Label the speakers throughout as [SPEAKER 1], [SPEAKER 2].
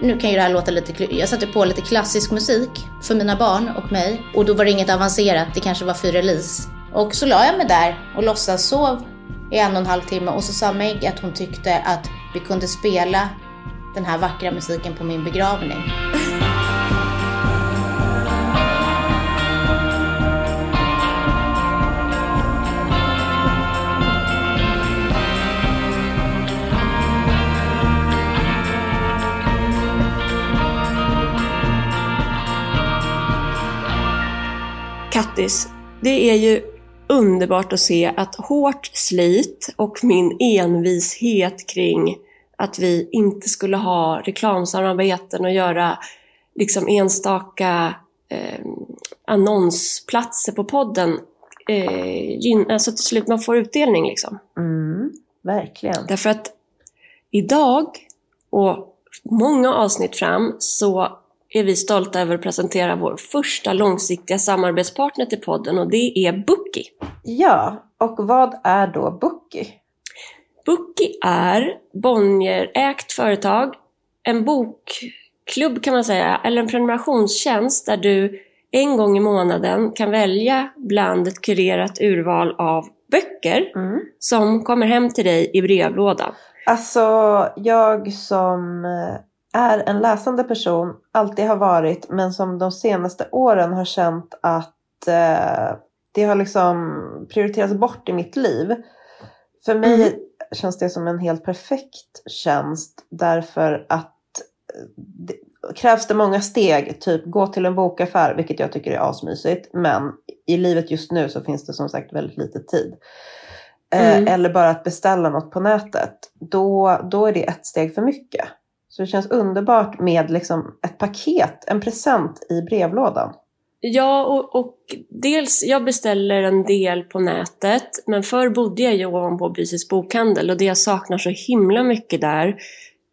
[SPEAKER 1] nu kan ju det här låta lite Jag satte på lite klassisk musik för mina barn och mig. Och då var det inget avancerat, det kanske var Fyrelis. Och så la jag mig där och låtsas sov i en och en halv timme och så sa Meg att hon tyckte att vi kunde spela den här vackra musiken på min begravning.
[SPEAKER 2] Kattis, det är ju underbart att se att hårt slit och min envishet kring att vi inte skulle ha reklamsamarbeten och göra liksom enstaka eh, annonsplatser på podden eh, alltså till slut man får utdelning liksom.
[SPEAKER 3] Mm, verkligen.
[SPEAKER 2] Därför att idag och många avsnitt fram så är vi stolta över att presentera vår första långsiktiga samarbetspartner till podden och det är Bookie.
[SPEAKER 3] Ja, och vad är då Bookie?
[SPEAKER 2] Bookie är Bonnier-ägt företag, en bokklubb kan man säga, eller en prenumerationstjänst där du en gång i månaden kan välja bland ett kurerat urval av böcker
[SPEAKER 3] Mm.
[SPEAKER 2] som kommer hem till dig i brevlådan.
[SPEAKER 3] Alltså, jag som eh, är en läsande person, alltid har varit, men som de senaste åren har känt att eh, det har liksom prioriterats bort i mitt liv. För mig
[SPEAKER 2] Mm.
[SPEAKER 3] känns det som en helt perfekt tjänst därför att eh, det, krävs det många steg, typ gå till en bokaffär, vilket jag tycker är asmysigt, men i livet just nu så finns det som sagt väldigt lite tid. Eh,
[SPEAKER 2] Mm.
[SPEAKER 3] Eller bara att beställa något på nätet. Då, då är det ett steg för mycket. Så det känns underbart med liksom ett paket, en present i brevlådan.
[SPEAKER 2] Ja, och, och dels, jag beställer en del på nätet, men förr bodde jag ju ovanpå Bysis bokhandel och det jag saknar så himla mycket där,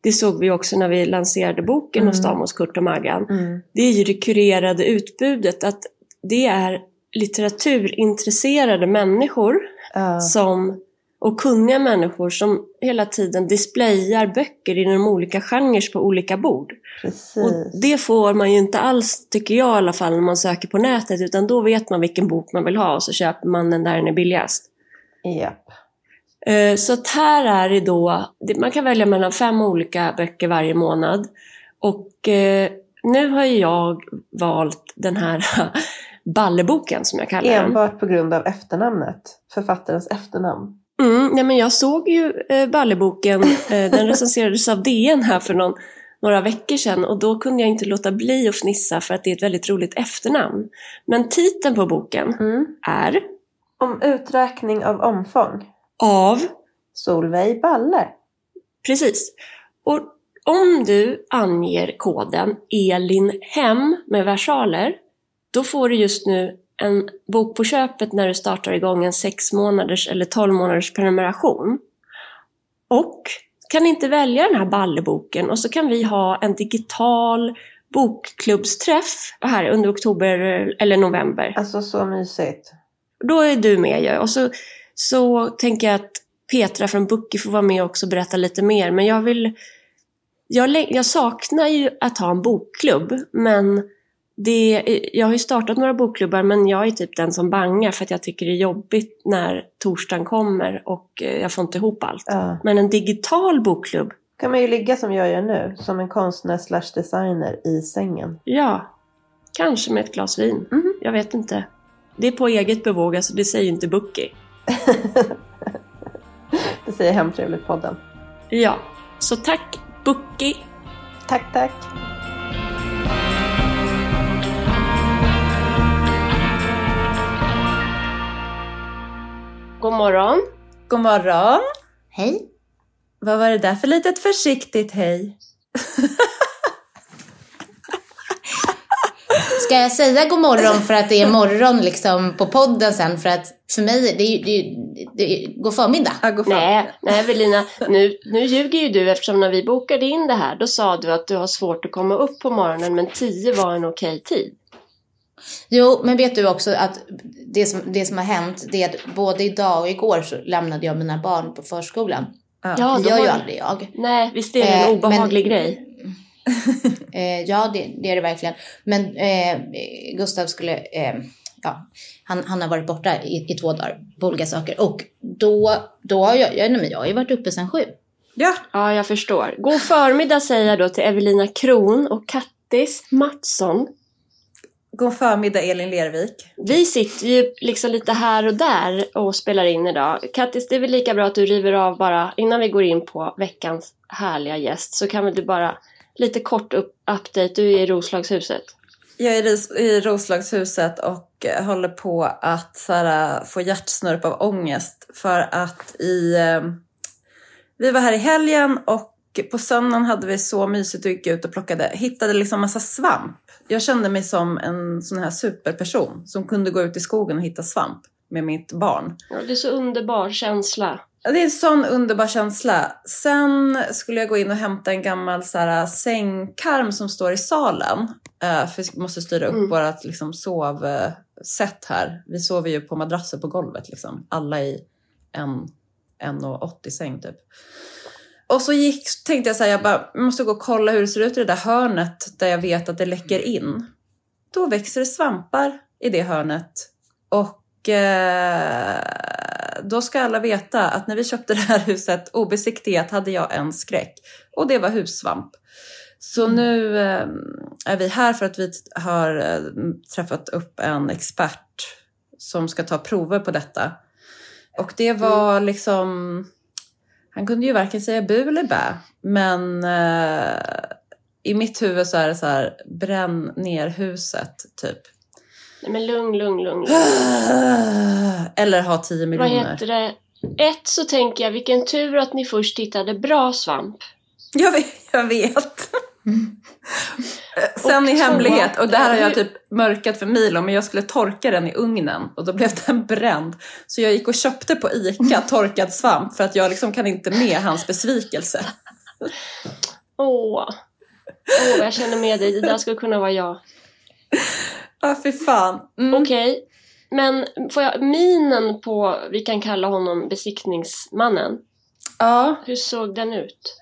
[SPEAKER 2] det såg vi också när vi lanserade boken
[SPEAKER 3] Mm.
[SPEAKER 2] hos dem hos Kurt och Maggan, det är ju det kurerade utbudet, att det är litteraturintresserade människor
[SPEAKER 3] Ja.
[SPEAKER 2] som, och kunniga människor som hela tiden displayar böcker inom olika genrer på olika bord.
[SPEAKER 3] precis.
[SPEAKER 2] Och det får man ju inte alls, tycker jag i alla fall, när man söker på nätet. Utan då vet man vilken bok man vill ha och så köper man den där den är billigast.
[SPEAKER 3] Japp.
[SPEAKER 2] Eh, Så att här är det då, man kan välja mellan fem olika böcker varje månad. Och eh, nu har jag valt den här Balleboken som jag kallar den.
[SPEAKER 3] Enbart på grund av efternamnet. Författarens efternamn.
[SPEAKER 2] Mm, nej men jag såg ju eh, Balleboken, eh, den recenserades av DN här för någon, några veckor sedan och då kunde jag inte låta bli att fnissa för att det är ett väldigt roligt efternamn. Men titeln på boken
[SPEAKER 3] Mm.
[SPEAKER 2] är
[SPEAKER 3] Om uträkning av omfång.
[SPEAKER 2] Av,
[SPEAKER 3] Solveig Balle.
[SPEAKER 2] precis. Och om du anger koden ELINHEM med versaler, då får du just nu en bok på köpet när du startar igång en 6 månaders eller 12 månaders prenumeration. Och kan inte välja den här balleboken och så kan vi ha en digital bokklubbsträff här under oktober eller november.
[SPEAKER 3] Alltså så mysigt.
[SPEAKER 2] Då är du med ju. Och så, så tänker jag att Petra från Bookie får vara med också och berätta lite mer. Men jag vill... Jag, jag saknar ju att ha en bokklubb, men det, jag har ju startat några bokklubbar men jag är typ den som bangar för att jag tycker det är jobbigt när torsdagen kommer och eh, jag får inte ihop allt.
[SPEAKER 3] Ja.
[SPEAKER 2] Men en digital bokklubb,
[SPEAKER 3] kan man ju ligga som jag gör nu. Som en konstnär slash designer i sängen.
[SPEAKER 2] ja, kanske med ett glas vin.
[SPEAKER 3] Mhm.
[SPEAKER 2] Jag vet inte. Det är på eget bevåg, alltså det säger inte Bookie.
[SPEAKER 3] Det säger Hemtrevligt-podden.
[SPEAKER 2] Ja, så tack Bookie
[SPEAKER 3] Tack, tack.
[SPEAKER 2] God morgon.
[SPEAKER 4] God morgon!
[SPEAKER 1] Hej!
[SPEAKER 4] Vad var det där för litet försiktigt hej?
[SPEAKER 1] Ska jag säga god morgon för att det är morgon liksom på podden sen? För att för mig, det, är ju- det, är ju- det går förmiddag.
[SPEAKER 4] Ja, gå fram.
[SPEAKER 2] Nej, nej Evelina, nu, nu ljuger ju du eftersom när vi bokade in det här då sa du att du har svårt att komma upp på morgonen men 10 var en okej tid.
[SPEAKER 1] Jo, men vet du också att det som, det som har hänt, det är att både idag och igår så lämnade jag mina barn på förskolan.
[SPEAKER 4] Ja.
[SPEAKER 2] Ja,
[SPEAKER 1] det gör ju aldrig jag.
[SPEAKER 2] Nej, visst är det en
[SPEAKER 1] Eh,
[SPEAKER 2] obehaglig
[SPEAKER 1] men-
[SPEAKER 2] grej?
[SPEAKER 1] Eh, ja, det, det är det verkligen. Men eh, Gustav skulle, eh, ja, han, han har varit borta i, i två dagar på olika saker. Och då, då har jag, jag, nej, jag har ju varit uppe sedan sju.
[SPEAKER 5] Ja,
[SPEAKER 2] Ja, jag förstår. God förmiddag säger jag då till Evelina Kron och Kattis Mattsson.
[SPEAKER 3] God förmiddag Elin Lervik.
[SPEAKER 2] Vi sitter ju liksom lite här och där och spelar in idag. Kattis, det är väl lika bra att du river av bara innan vi går in på veckans härliga gäst så kan väl du bara lite kort upp, update. Du är i Roslagshuset.
[SPEAKER 3] Jag är i- Roslagshuset och eh, håller på att så här, få hjärtsnörp av ångest för att i... Eh, vi var här i helgen och på söndagen hade vi så mysigt och gick ut och plockade, hittade liksom massa svamp. Jag kände mig som en sån här superperson som kunde gå ut i skogen och hitta svamp med mitt barn.
[SPEAKER 2] Ja, det är så underbar känsla.
[SPEAKER 3] Det är en sån underbar känsla. Sen skulle jag gå in och hämta en gammal så här, sängkarm som står i salen. Uh, för vi måste styra upp
[SPEAKER 2] Mm.
[SPEAKER 3] vårt liksom, sovsätt här. Vi sover ju på madrasser på golvet. Liksom. Alla i en 1,80 säng typ. Och så gick, tänkte jag så här, jag bara, måste gå och kolla hur det ser ut i det där hörnet där jag vet att det läcker in. Då växer det svampar i det hörnet. Och eh, då ska alla veta att när vi köpte det här huset obesiktigat hade jag en skräck. Och det var hussvamp. Så nu eh, är vi här för att vi har eh, träffat upp en expert som ska ta prover på detta. Och det var liksom... Han kunde ju varken säga bu eller bä. Men eh, i mitt huvud så är det så här, bränn ner huset, typ.
[SPEAKER 2] Nej, men lugn, lugn, lugn.
[SPEAKER 3] Eller ha 10
[SPEAKER 2] Vad
[SPEAKER 3] miljoner.
[SPEAKER 2] heter det? Ett så tänker jag, vilken tur att ni först hittade bra svamp.
[SPEAKER 3] Jag vet. Jag vet. Sen
[SPEAKER 2] Och
[SPEAKER 3] i hemlighet, och det här har jag typ mörkat för Milo, men jag skulle torka den i ugnen och då blev den bränd. Så jag gick och köpte på ICA torkad svamp för att jag liksom kan inte med hans besvikelse.
[SPEAKER 2] Åh, Åh jag känner med dig. Det där skulle kunna vara jag.
[SPEAKER 3] Ja, fy fan. Mm.
[SPEAKER 2] Okej, men får jag minen på, vi kan kalla honom besiktningsmannen.
[SPEAKER 3] Ja,
[SPEAKER 2] Hur såg den ut?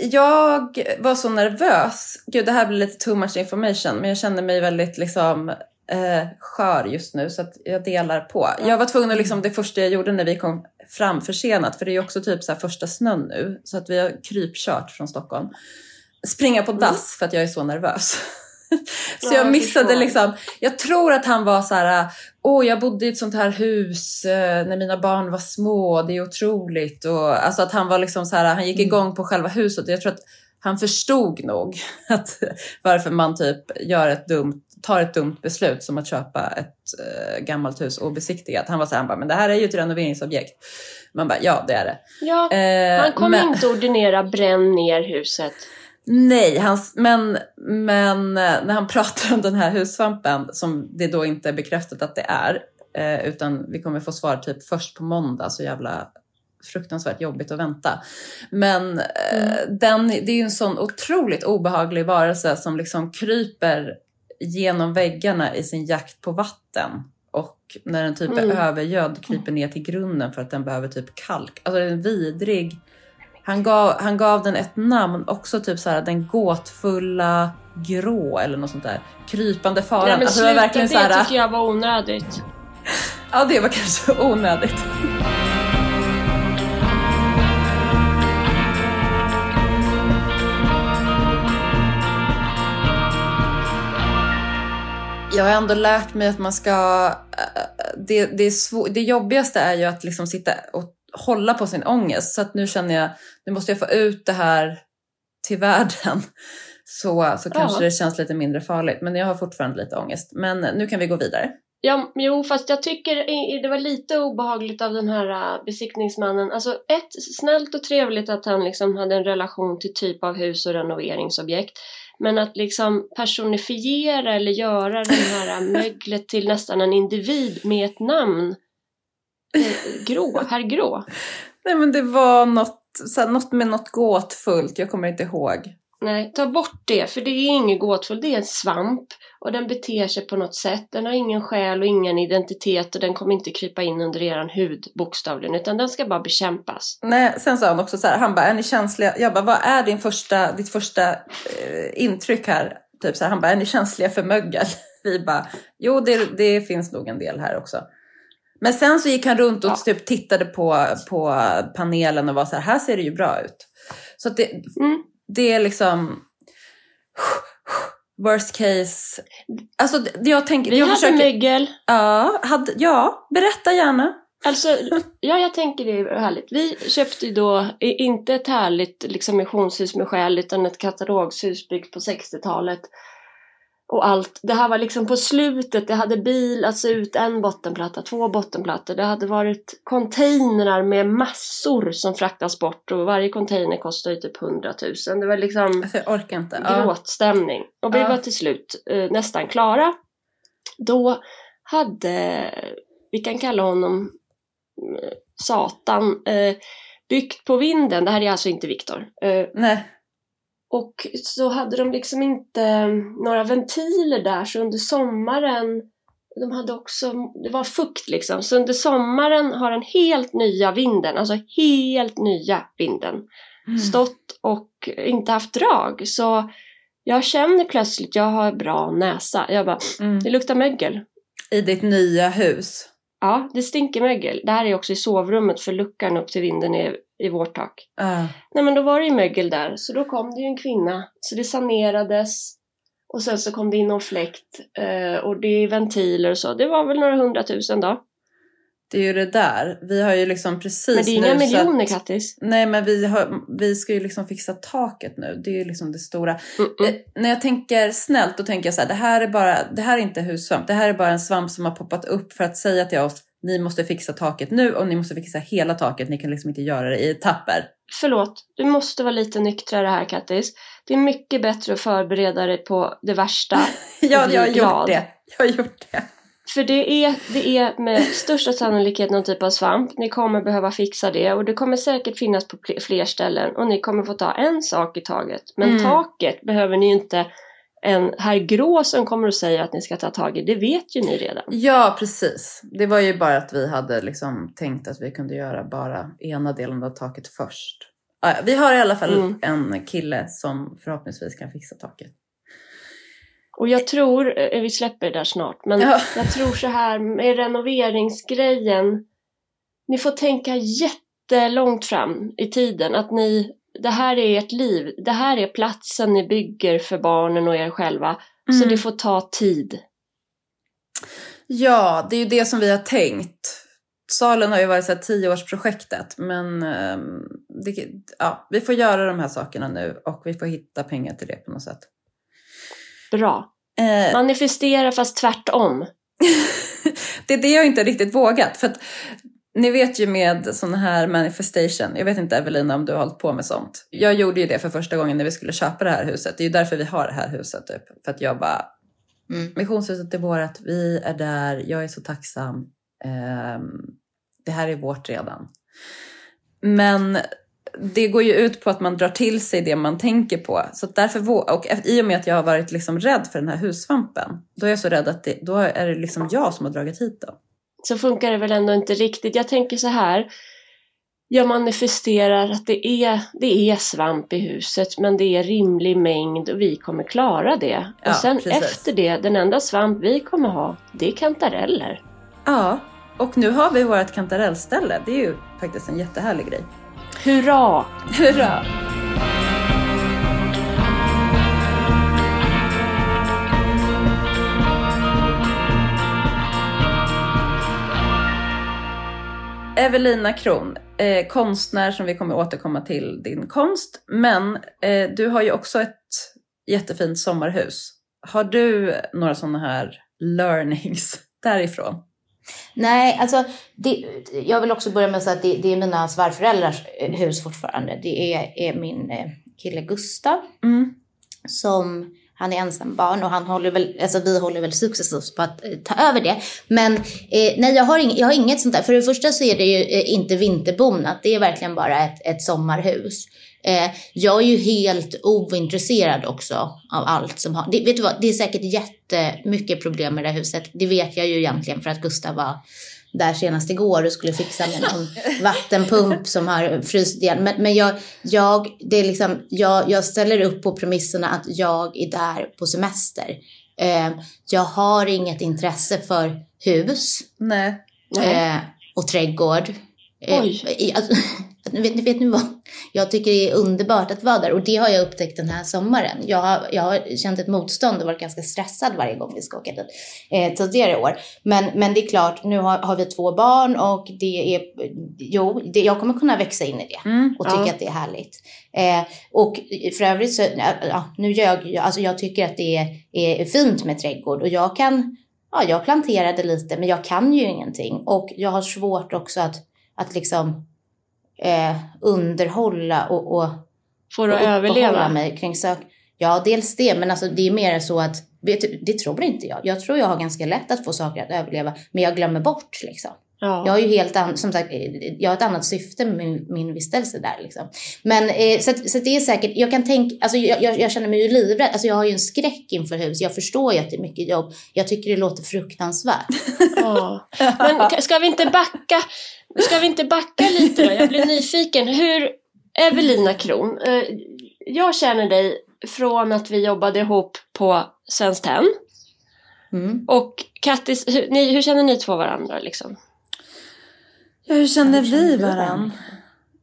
[SPEAKER 3] Jag var så nervös. Gud, det här blir lite too much information, men jag kände mig väldigt liksom eh, skör just nu så att jag delar på. Jag var tvungen att liksom, det första jag gjorde när vi kom fram försenat, för det är ju också typ så här första snön nu, så att vi har krypkört från Stockholm. Springa på dass för att jag är så nervös. så
[SPEAKER 2] Ja,
[SPEAKER 3] jag missade liksom, jag tror att han var så här, åh jag bodde i ett sånt här hus eh, när mina barn var små, det är otroligt. Och, alltså att han var liksom så här, han gick igång på själva huset. Jag tror att han förstod nog att, varför man typ gör ett dumt, tar ett dumt beslut som att köpa ett eh, gammalt hus obesiktigat. Han var så här, han bara, men det här är ju ett renoveringsobjekt. Man bara, ja det är det.
[SPEAKER 2] Ja,
[SPEAKER 3] Eh,
[SPEAKER 2] han kommer
[SPEAKER 3] men-
[SPEAKER 2] inte ordinera bränn ner huset.
[SPEAKER 3] Nej, hans, men, men eh, när han pratar om den här hussvampen, som det då inte är bekräftat att det är, eh, utan vi kommer få svar typ först på måndag, så jävla fruktansvärt jobbigt att vänta. Men eh, den, det är ju en sån otroligt obehaglig varelse som liksom kryper genom väggarna i sin jakt på vatten. Och när den typ
[SPEAKER 2] Mm.
[SPEAKER 3] är övergödd kryper ner till grunden för att den behöver typ kalk. Alltså det är en vidrig han gav, han gav den ett namn, också typ så här den gåtfulla grå eller något sånt där. Krypande faran.
[SPEAKER 2] Nej, men
[SPEAKER 3] alltså det var
[SPEAKER 2] sluta,
[SPEAKER 3] verkligen
[SPEAKER 2] det
[SPEAKER 3] så här,
[SPEAKER 2] tycker jag var onödigt.
[SPEAKER 3] Ja, det var kanske onödigt. Jag har ändå lärt mig att man ska... eh, Det, det, är svår, det jobbigaste är ju att liksom sitta och hålla på sin ångest. Så att nu känner jag, nu måste jag få ut det här till världen. Så, så kanske
[SPEAKER 2] Ja.
[SPEAKER 3] det känns lite mindre farligt. Men jag har fortfarande lite ångest. Men nu kan vi gå vidare.
[SPEAKER 2] Ja, jo, fast jag tycker det var lite obehagligt av den här äh, besiktningsmannen. Alltså ett, snällt och trevligt att han liksom hade en relation till typ av hus och renoveringsobjekt. Men att liksom personifiera eller göra den här äh, möglet till nästan en individ med ett namn. Eh, Grå, herr Grå.
[SPEAKER 3] Nej men det var något, så här, något med något gåtfullt, jag kommer inte ihåg.
[SPEAKER 2] Nej, ta bort det, för det är inget gåtfullt. Det är en svamp och den beter sig på något sätt. Den har ingen själ och ingen identitet och den kommer inte krypa in under eran hud bokstavligen, utan den ska bara bekämpas.
[SPEAKER 3] Nej, sen sa han också så här, han bara, är ni känsliga? Jag bara, vad är din första, ditt första eh, intryck här? Typ så här, han bara, är ni känsliga för mögel? Vi bara, jo det, det finns nog en del här också. Men sen så gick han runt och
[SPEAKER 2] Ja.
[SPEAKER 3] typ tittade på, på panelen och var så här, här ser det ju bra ut. Så det,
[SPEAKER 2] Mm.
[SPEAKER 3] det är liksom worst case. Alltså det- jag tänker,
[SPEAKER 2] Vi
[SPEAKER 3] jag
[SPEAKER 2] hade
[SPEAKER 3] försöker,
[SPEAKER 2] mögel.
[SPEAKER 3] ja, hade, ja, berätta gärna.
[SPEAKER 2] Alltså, ja, jag tänker det är härligt. Vi köpte ju då inte ett härligt liksom, missionshus med själ utan ett katalogshus byggt på 60-talet. Och allt. Det här var liksom på slutet. Det hade bil, alltså ut en bottenplatta, två bottenplattor. Det hade varit containrar med massor som fraktas bort och varje container kostar ju typ 100 000. Det var liksom
[SPEAKER 3] Alltså, jag orkar inte. Ja.
[SPEAKER 2] gråtstämning. Och vi var till slut eh, nästan klara. Då hade, vi kan kalla honom eh, Satan, eh, byggt på vinden. Det här är alltså inte Viktor. Eh,
[SPEAKER 3] Nej.
[SPEAKER 2] Och så hade de liksom inte eh, några ventiler där så under sommaren de hade också, det var fukt liksom, så under sommaren har den helt nya vinden, alltså helt nya vinden stått och inte haft drag. Så jag känner plötsligt, jag har bra näsa. Jag bara,
[SPEAKER 3] Mm.
[SPEAKER 2] det luktar mögel.
[SPEAKER 3] I ditt nya hus.
[SPEAKER 2] Ja, det stinker mögel. Det här är också i sovrummet för luckan upp till vinden är i vårt tak.
[SPEAKER 3] Ja.
[SPEAKER 2] Nej men då var det ju mögel där, så då kom det ju en kvinna. Så det sanerades. Och sen så kom det in någon fläkt. Eh, och det är ventiler och så. Det var väl några hundratusen då.
[SPEAKER 3] Det är ju det där. Vi har ju liksom precis
[SPEAKER 2] Men det är inga
[SPEAKER 3] nu
[SPEAKER 2] miljoner
[SPEAKER 3] att,
[SPEAKER 2] Kattis.
[SPEAKER 3] Nej men vi, har, vi ska ju liksom fixa taket nu. Det är ju liksom det stora.
[SPEAKER 2] Mm-mm.
[SPEAKER 3] Eh, när jag tänker snällt då tänker jag så här. Det här är bara, det här är inte hussvamp. Det här är bara en svamp som har poppat upp för att säga till oss. Ni måste fixa taket nu och ni måste fixa hela taket. Ni kan liksom inte göra det i etapper.
[SPEAKER 2] Förlåt, du måste vara lite nyktrare här Kattis. Det är mycket bättre att förbereda dig på det värsta.
[SPEAKER 3] Ja, jag har gjort det. Jag har gjort det.
[SPEAKER 2] För det är, det är med största sannolikhet någon typ av svamp. Ni kommer behöva fixa det och det kommer säkert finnas på fler ställen och ni kommer få ta en sak i taget. Men
[SPEAKER 3] Mm.
[SPEAKER 2] taket behöver ni inte en herr grå som kommer att säga att ni ska ta tag i. Det vet ju ni redan.
[SPEAKER 3] Ja, precis. Det var ju bara att vi hade liksom tänkt att vi kunde göra bara ena delen av taket först. Vi har i alla fall
[SPEAKER 2] Mm.
[SPEAKER 3] en kille som förhoppningsvis kan fixa taket.
[SPEAKER 2] Och jag tror, eh, vi släpper det där snart, men
[SPEAKER 3] Ja.
[SPEAKER 2] jag tror så här med renoveringsgrejen. Ni får tänka jättelångt fram i tiden att ni, det här är ert liv. Det här är platsen ni bygger för barnen och er själva. Så
[SPEAKER 3] Mm.
[SPEAKER 2] det får ta tid.
[SPEAKER 3] Ja, det är ju det som vi har tänkt. Salen har ju varit så här tioårsprojektet, men ehm, det, ja, vi får göra de här sakerna nu och vi får hitta pengar till det på något sätt.
[SPEAKER 2] Bra.
[SPEAKER 3] Eh,
[SPEAKER 2] Manifestera fast tvärtom.
[SPEAKER 3] det är det jag inte riktigt vågat. För ni vet ju med sån här manifestation, jag vet inte Evelina om du har hållit på med sånt. Jag gjorde ju det för första gången när vi skulle köpa det här huset. Det är ju därför vi har det här huset typ. För att jag bara,
[SPEAKER 1] Mm.
[SPEAKER 3] missionshuset är vårt, vi är där, jag är så tacksam. Ehm, det här är vårt redan. Men det går ju ut på att man drar till sig det man tänker på. Så därför, och i och med att jag har varit liksom rädd för den här hussvampen, då är jag så rädd att det, då är det liksom jag som har dragit hit dem.
[SPEAKER 2] Så funkar det väl ändå inte riktigt. Jag tänker så här. Jag manifesterar att det är, det är svamp i huset men det är rimlig mängd och vi kommer klara det.
[SPEAKER 3] Ja,
[SPEAKER 2] och sen
[SPEAKER 3] precis.
[SPEAKER 2] efter det, den enda svamp vi kommer ha, det är kantareller.
[SPEAKER 3] Ja, och nu har vi vårt kantarellställe. Det är ju faktiskt en jättehärlig grej.
[SPEAKER 2] Hurra!
[SPEAKER 3] Hurra! Evelina Kron, eh, konstnär som vi kommer återkomma till din konst. Men eh, du har ju också ett jättefint sommarhus. Har du några sådana här learnings därifrån?
[SPEAKER 1] Nej, alltså det, jag vill också börja med att säga att det, det är mina svärföräldrars eh, hus fortfarande. Det är, är min eh, kille Gustav
[SPEAKER 3] Mm.
[SPEAKER 1] som han är ensam barn och han håller väl, alltså vi håller väl successivt på att eh, ta över det. Men eh, nej, jag har, ing, jag har inget sånt där. För det första så är det ju eh, inte vinterbonat. Det är verkligen bara ett, ett sommarhus. Eh, jag är ju helt ointresserad också av allt som har... Det, vet du vad, det är säkert jättemycket problem med det här huset. Det vet jag ju egentligen för att Gustav var där senast igår och skulle fixa med någon vattenpump som har fryst igen. Men, men jag, jag, det är liksom, jag, jag ställer upp på premisserna att jag är där på semester. Eh, jag har inget intresse för hus
[SPEAKER 3] Nej.
[SPEAKER 1] eh, och trädgård. Eh, Alltså, vet, vet ni vad? Jag tycker det är underbart att vara där och det har jag upptäckt den här sommaren. Jag har, jag har känt ett motstånd och varit ganska stressad varje gång vi ska åka dit eh, tidigare år. Men, men det är klart, nu har, har vi två barn och det är, jo, det, jag kommer kunna växa in i det
[SPEAKER 3] Mm.
[SPEAKER 1] och tycka
[SPEAKER 2] Ja.
[SPEAKER 1] att det är härligt. Eh, och för övrigt så, ja, nu ljög jag, alltså jag tycker att det är, är fint med trädgård och jag kan, ja jag planterade lite men jag kan ju ingenting och jag har svårt också att, att liksom eh, underhålla och, och,
[SPEAKER 2] Får du
[SPEAKER 1] och
[SPEAKER 2] överleva?
[SPEAKER 1] mig kring sök. Ja, dels det, men alltså det är mer så att, vet det tror inte jag. Jag tror jag har ganska lätt att få saker att överleva, men jag glömmer bort liksom.
[SPEAKER 2] Ja.
[SPEAKER 1] Jag har ju helt an, som sagt, eh, jag har ett annat syfte med min, min vistelse där liksom. Men eh, så, att, så att det är säkert, jag kan tänka, alltså jag, jag, jag känner mig ju livrädd, alltså jag har ju en skräck inför hus. Jag förstår ju att det är mycket jobb. Jag tycker det låter fruktansvärt.
[SPEAKER 2] Ja. Men ka- ska vi inte backa? Ska vi inte backa lite då? Jag blir nyfiken. Hur, Evelina Kron, eh, jag känner dig från att vi jobbade ihop på Svenskt Tenn.
[SPEAKER 1] Mm.
[SPEAKER 2] Och Kattis, hur, ni, hur känner ni två varandra liksom?
[SPEAKER 3] Ja, hur känner vi varann?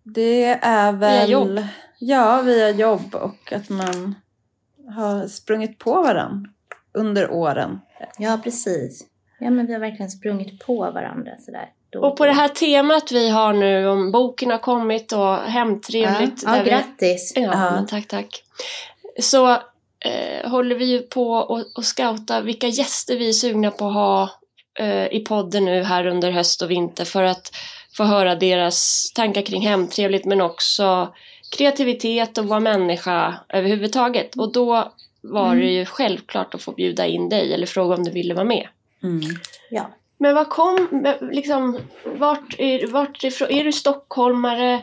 [SPEAKER 3] Det är väl...
[SPEAKER 2] jobb.
[SPEAKER 3] Ja, via jobb och att man har sprungit på varann under åren.
[SPEAKER 1] Ja, precis. Ja, men vi har verkligen sprungit på varandra sådär. Då
[SPEAKER 2] Och på det här temat vi har nu om boken har kommit och hemtrevligt.
[SPEAKER 1] Ja, ja
[SPEAKER 2] där vi-
[SPEAKER 1] grattis.
[SPEAKER 2] Ja,
[SPEAKER 3] Ja.
[SPEAKER 2] men tack, tack. Så eh, håller vi ju på och, och scouta vilka gäster vi är sugna på att ha i podden nu här under höst och vinter för att få höra deras tankar kring hemtrevligt men också kreativitet och vara människa överhuvudtaget. Och då var det ju självklart att få bjuda in dig eller fråga om du ville vara med.
[SPEAKER 1] Ja.
[SPEAKER 2] Men vad kom, liksom, vart, är, vart ifrån, är du stockholmare?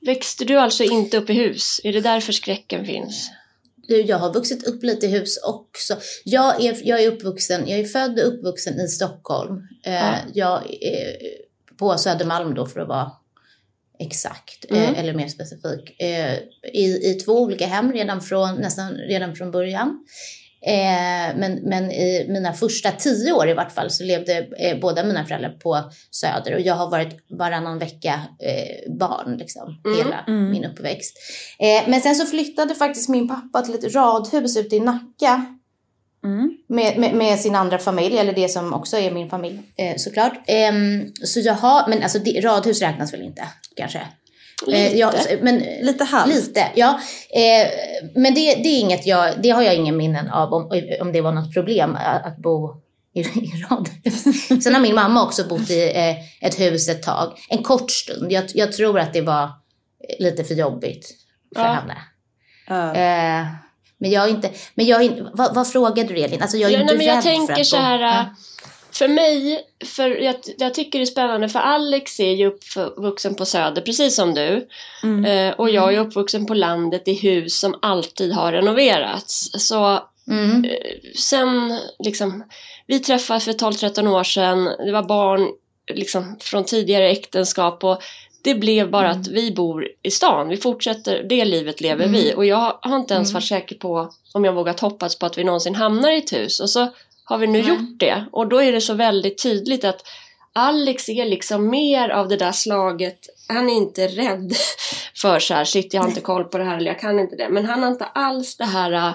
[SPEAKER 2] Växte du alltså inte upp i hus? Är det därför skräcken finns?
[SPEAKER 1] Jag har vuxit upp lite i hus också. Jag är, jag är uppvuxen, jag är född och uppvuxen i Stockholm. Eh,
[SPEAKER 2] Ja.
[SPEAKER 1] Jag är på Södermalm då för att vara exakt,
[SPEAKER 2] Mm.
[SPEAKER 1] eh, eller mer specifik. Eh, i, I två olika hem redan från, nästan redan från början. Eh, men, men i mina första tio år i vart fall så levde eh, båda mina föräldrar på Söder och jag har varit varannan vecka eh, barn liksom,
[SPEAKER 2] Mm,
[SPEAKER 1] hela
[SPEAKER 3] mm.
[SPEAKER 1] min uppväxt. Eh, men sen så flyttade faktiskt min pappa till ett radhus ute i Nacka
[SPEAKER 3] Mm.
[SPEAKER 1] med, med, med sin andra familj, eller det som också är min familj eh, såklart. Ehm, så jag har, men alltså det, radhus räknas väl inte kanske?
[SPEAKER 2] Lite.
[SPEAKER 1] Eh, ja, men,
[SPEAKER 3] Lite halvt.
[SPEAKER 1] Lite, ja. Eh, men det, det är inget jag, det har jag ingen minnen av om, om det var något problem att, bo i, i radhus. Sen har min mamma också bott i eh, ett hus ett tag, en kort stund. Jag, jag tror att det var lite för jobbigt för
[SPEAKER 2] Ja.
[SPEAKER 1] henne.
[SPEAKER 3] Ja.
[SPEAKER 1] Men jag är inte, men jag är, vad, vad frågade du Elin? Alltså jag är inte
[SPEAKER 2] nej, men jag tänker så här,
[SPEAKER 1] Ja.
[SPEAKER 2] För mig, för jag, jag tycker det är spännande, för Alex är ju uppvuxen på Söder, precis som du.
[SPEAKER 3] Mm.
[SPEAKER 2] Eh, och jag är uppvuxen på landet i hus som alltid har renoverats. Så
[SPEAKER 1] Mm.
[SPEAKER 2] sen liksom, vi träffades för 12-13 år sedan, det var barn liksom, från tidigare äktenskap och det blev bara att vi bor i stan, vi fortsätter, det livet lever
[SPEAKER 1] Mm.
[SPEAKER 2] vi och jag har inte ens
[SPEAKER 1] Mm.
[SPEAKER 2] varit säker på om jag vågat hoppas på att vi någonsin hamnar i ett hus och så har vi nu
[SPEAKER 1] Nej.
[SPEAKER 2] gjort det och då är det så väldigt tydligt att Alex är liksom mer av det där slaget, han är inte rädd för så här, shit jag har inte koll på det här eller jag kan inte det, men han har inte alls det här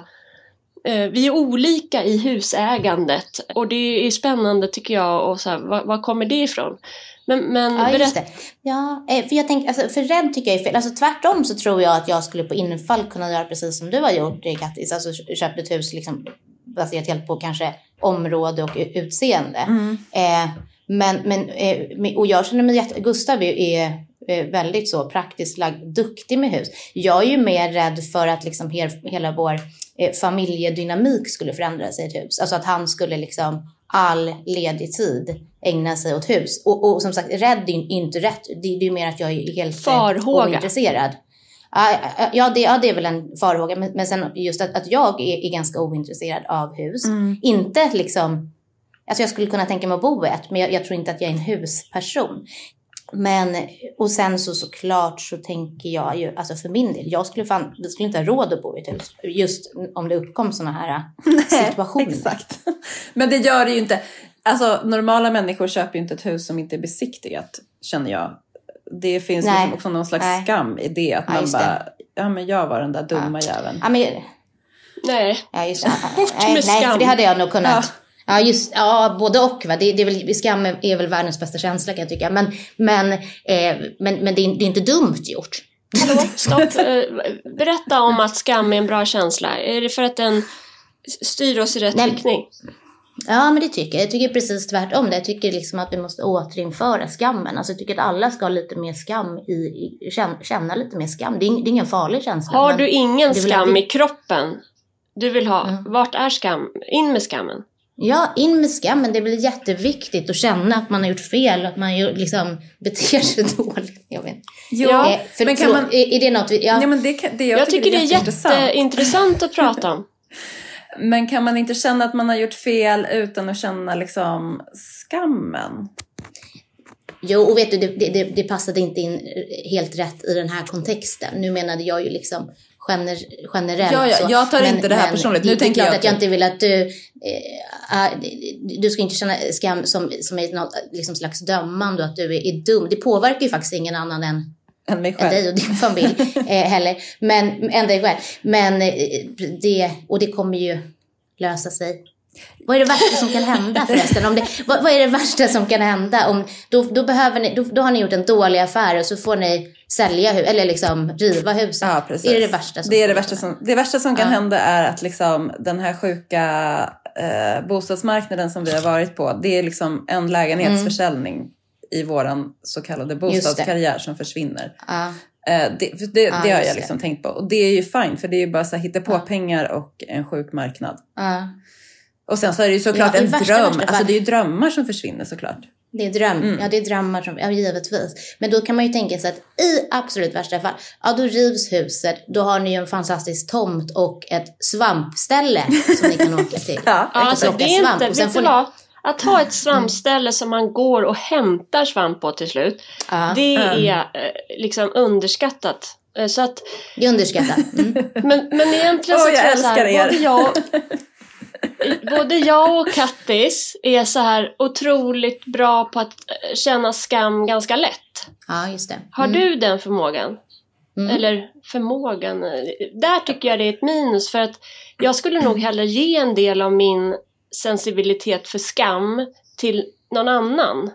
[SPEAKER 2] Eh, Vi är olika i husägandet och det är spännande tycker jag. Och så här, var, var kommer det ifrån? Men, men
[SPEAKER 1] Ja, just det. Ja, eh, för jag tänker, alltså, för rädd tycker jag är fel. Alltså tvärtom så tror jag att jag skulle på infall kunna göra precis som du har gjort, eh, Kattis. Alltså kö- köpt ett hus liksom baserat helt på kanske område och utseende.
[SPEAKER 3] Mm.
[SPEAKER 1] Eh, men, men, eh, och jag känner mig jätte... Gustav är, eh, väldigt så praktiskt lagd, duktig med hus. Jag är ju mer rädd för att liksom he, hela vår eh, familjedynamik skulle förändras i ett hus. Alltså att han skulle liksom all ledig tid ägna sig åt hus. Och, och som sagt, rädd är inte rätt. Det, det är ju mer att jag är helt eh,
[SPEAKER 2] Farhåga.
[SPEAKER 1] ointresserad. Ja, det, ja, det är väl en farhåga. Men, men sen just att, att jag är, är ganska ointresserad av hus.
[SPEAKER 3] Mm.
[SPEAKER 1] Inte liksom... Alltså jag skulle kunna tänka mig att bo i ett, men jag, jag tror inte att jag är en husperson. Men, och sen så såklart så tänker jag ju, alltså för min del, jag skulle fan, vi skulle inte ha råd att bo i ett hus. Just om det uppkom sådana här situationer.
[SPEAKER 3] Exakt. Men det gör det ju inte. Alltså normala människor köper ju inte ett hus som inte är besiktigat, känner jag. Det finns
[SPEAKER 1] Nej.
[SPEAKER 3] liksom också någon slags
[SPEAKER 1] Nej.
[SPEAKER 3] skam i det. Att
[SPEAKER 1] Ja,
[SPEAKER 3] man
[SPEAKER 1] just det.
[SPEAKER 3] bara, ja men jag var den där dumma jäveln.
[SPEAKER 1] Ja, men,
[SPEAKER 2] Nej,
[SPEAKER 1] ja, just det.
[SPEAKER 2] Bort
[SPEAKER 1] nej,
[SPEAKER 2] med
[SPEAKER 1] nej,
[SPEAKER 2] skam.
[SPEAKER 1] för det hade jag nog kunnat. Ja, just, ja både och. Va? Det, det är väl, skam är, väl världens bästa känsla kan jag tycka. Men, men, eh, men, men det, är, det är inte dumt gjort.
[SPEAKER 2] hallå, stopp. Eh, Berätta om att skam är en bra känsla. Är det för att den styr oss i rätt
[SPEAKER 1] Nej.
[SPEAKER 2] riktning?
[SPEAKER 1] Ja, men det tycker jag. Jag tycker precis tvärtom. Jag tycker liksom att vi måste återinföra skammen. Alltså, jag tycker att alla ska ha lite mer skam i, i känna, känna lite mer skam. Det är, det är ingen farlig känsla.
[SPEAKER 2] Har du ingen skam
[SPEAKER 1] vi-
[SPEAKER 2] i kroppen? Du vill ha,
[SPEAKER 1] Ja.
[SPEAKER 2] vart är skam? In med skammen.
[SPEAKER 1] Ja, in med skammen. Det är väl jätteviktigt att känna att man har gjort fel och att man liksom beter sig dåligt. Jag vet.
[SPEAKER 3] Jo,
[SPEAKER 1] Eh, för,
[SPEAKER 3] men kan
[SPEAKER 1] förlåt,
[SPEAKER 3] man...
[SPEAKER 1] är, är det något vi... Ja.
[SPEAKER 3] Nej, men det, kan, det, jag,
[SPEAKER 2] Jag, tycker det är
[SPEAKER 3] jätteintressant.
[SPEAKER 2] jätteintressant att prata om.
[SPEAKER 3] Men kan man inte känna att man har gjort fel utan att känna liksom skammen?
[SPEAKER 1] Jo, och vet du, det, det, det, passade inte in helt rätt i den här kontexten. Nu menade jag ju liksom gener, generellt.
[SPEAKER 3] Ja, ja, jag tar inte det här personligt. Nu
[SPEAKER 1] det,
[SPEAKER 3] tänker
[SPEAKER 1] det är
[SPEAKER 3] jag
[SPEAKER 1] klart att jag inte vill att du... Eh, äh, du ska inte känna skam som, som är något liksom slags dömande och att du är, är dum. Det påverkar ju faktiskt ingen annan än
[SPEAKER 3] Än mig
[SPEAKER 1] än
[SPEAKER 3] själv.
[SPEAKER 1] dig och din familj eh, heller. Men, än dig själv. Men eh, det, och det kommer ju lösa sig. Vad är det värsta som kan hända förresten? Om det, vad, vad är det värsta som kan hända? Om, då, då, behöver ni, då, då har ni gjort en dålig affär och så får ni sälja eller liksom riva huset.
[SPEAKER 3] Ja, precis.
[SPEAKER 1] Är det det värsta som
[SPEAKER 3] det, är det, värsta som, det värsta som kan
[SPEAKER 1] Ja.
[SPEAKER 3] hända är att liksom den här sjuka eh, bostadsmarknaden som vi har varit på, det är liksom en lägenhetsförsäljning i våran så kallade bostadskarriär som försvinner.
[SPEAKER 1] Ja,
[SPEAKER 3] Eh, det för det,
[SPEAKER 1] Ja,
[SPEAKER 3] det har jag
[SPEAKER 1] det.
[SPEAKER 3] liksom tänkt på. Och det är ju fine, för det är ju bara så hitta på
[SPEAKER 1] Ja.
[SPEAKER 3] pengar och en sjuk marknad.
[SPEAKER 1] ja.
[SPEAKER 3] Och sen så är det ju såklart
[SPEAKER 1] Ja,
[SPEAKER 3] en
[SPEAKER 1] värsta,
[SPEAKER 3] dröm.
[SPEAKER 1] värsta
[SPEAKER 3] Alltså det är ju drömmar som försvinner såklart.
[SPEAKER 1] Det är dröm.
[SPEAKER 3] Mm.
[SPEAKER 1] Ja, det är drömmar som, ja, givetvis. Men då kan man ju tänka sig att i absolut värsta fall, ja då rivs huset, då har ni ju en fantastisk tomt och ett svampställe som ni kan åka till.
[SPEAKER 3] Ja.
[SPEAKER 2] Ja, alltså, det är
[SPEAKER 1] svamp
[SPEAKER 2] inte,
[SPEAKER 1] och sen
[SPEAKER 2] vet
[SPEAKER 1] får
[SPEAKER 2] du
[SPEAKER 1] ni-
[SPEAKER 2] vad? Att ha ett svampställe som man går och hämtar svamp på till slut,
[SPEAKER 1] Ja,
[SPEAKER 2] det
[SPEAKER 3] Mm.
[SPEAKER 2] är eh, liksom underskattat. Eh, Så att,
[SPEAKER 1] det är underskattat. Mm.
[SPEAKER 2] men, men egentligen så
[SPEAKER 3] Åh, jag
[SPEAKER 2] tror jag så här,
[SPEAKER 3] er.
[SPEAKER 2] både jag, både jag och Kattis är så här otroligt bra på att eh, känna skam ganska lätt.
[SPEAKER 1] Ja, just det.
[SPEAKER 2] Har
[SPEAKER 1] Mm.
[SPEAKER 2] du den förmågan?
[SPEAKER 1] Mm.
[SPEAKER 2] Eller förmågan? Där tycker jag det är ett minus för att jag skulle nog hellre ge en del av min sensibilitet för skam till någon annan.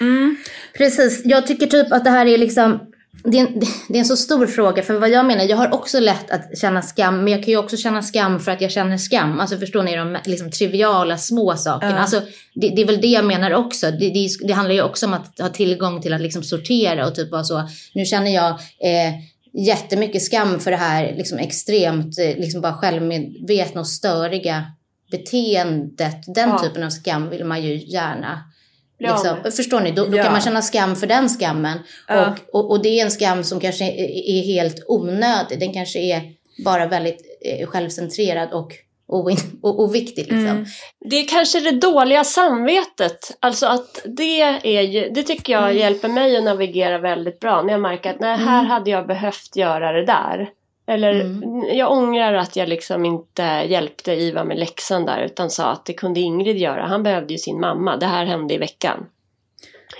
[SPEAKER 3] Mm.
[SPEAKER 1] Precis, jag tycker typ att det här är liksom det är, en, det är en så stor fråga, för vad jag menar, jag har också lätt att känna skam, men jag kan ju också känna skam för att jag känner skam. Alltså förstår ni de liksom, triviala små sakerna?
[SPEAKER 3] Ja.
[SPEAKER 1] Alltså, det, det är väl det jag menar också. Det, det, det handlar ju också om att ha tillgång till att liksom sortera och typ vara så, nu känner jag eh, jättemycket skam för det här liksom extremt, eh, liksom bara självmedvetna och störiga beteendet. Den
[SPEAKER 2] Ja.
[SPEAKER 1] typen av skam vill man ju gärna Liksom,
[SPEAKER 2] med.
[SPEAKER 1] förstår ni? Då, då
[SPEAKER 3] Ja.
[SPEAKER 1] kan man känna skam för den skammen.
[SPEAKER 3] Ja.
[SPEAKER 1] Och, och, och det är en skam som kanske är, är helt onödig. Den kanske är bara väldigt eh, självcentrerad och oviktig. Liksom.
[SPEAKER 3] Mm.
[SPEAKER 2] Det är kanske det dåliga samvetet. Alltså att det är ju, det tycker jag hjälper mig att navigera väldigt bra. När jag märker att nej, här hade jag behövt göra det där. Eller
[SPEAKER 1] Mm.
[SPEAKER 2] jag ångrar att jag liksom inte hjälpte Iva med läxan där utan sa att det kunde Ingrid göra. Han behövde ju sin mamma. Det här hände i veckan.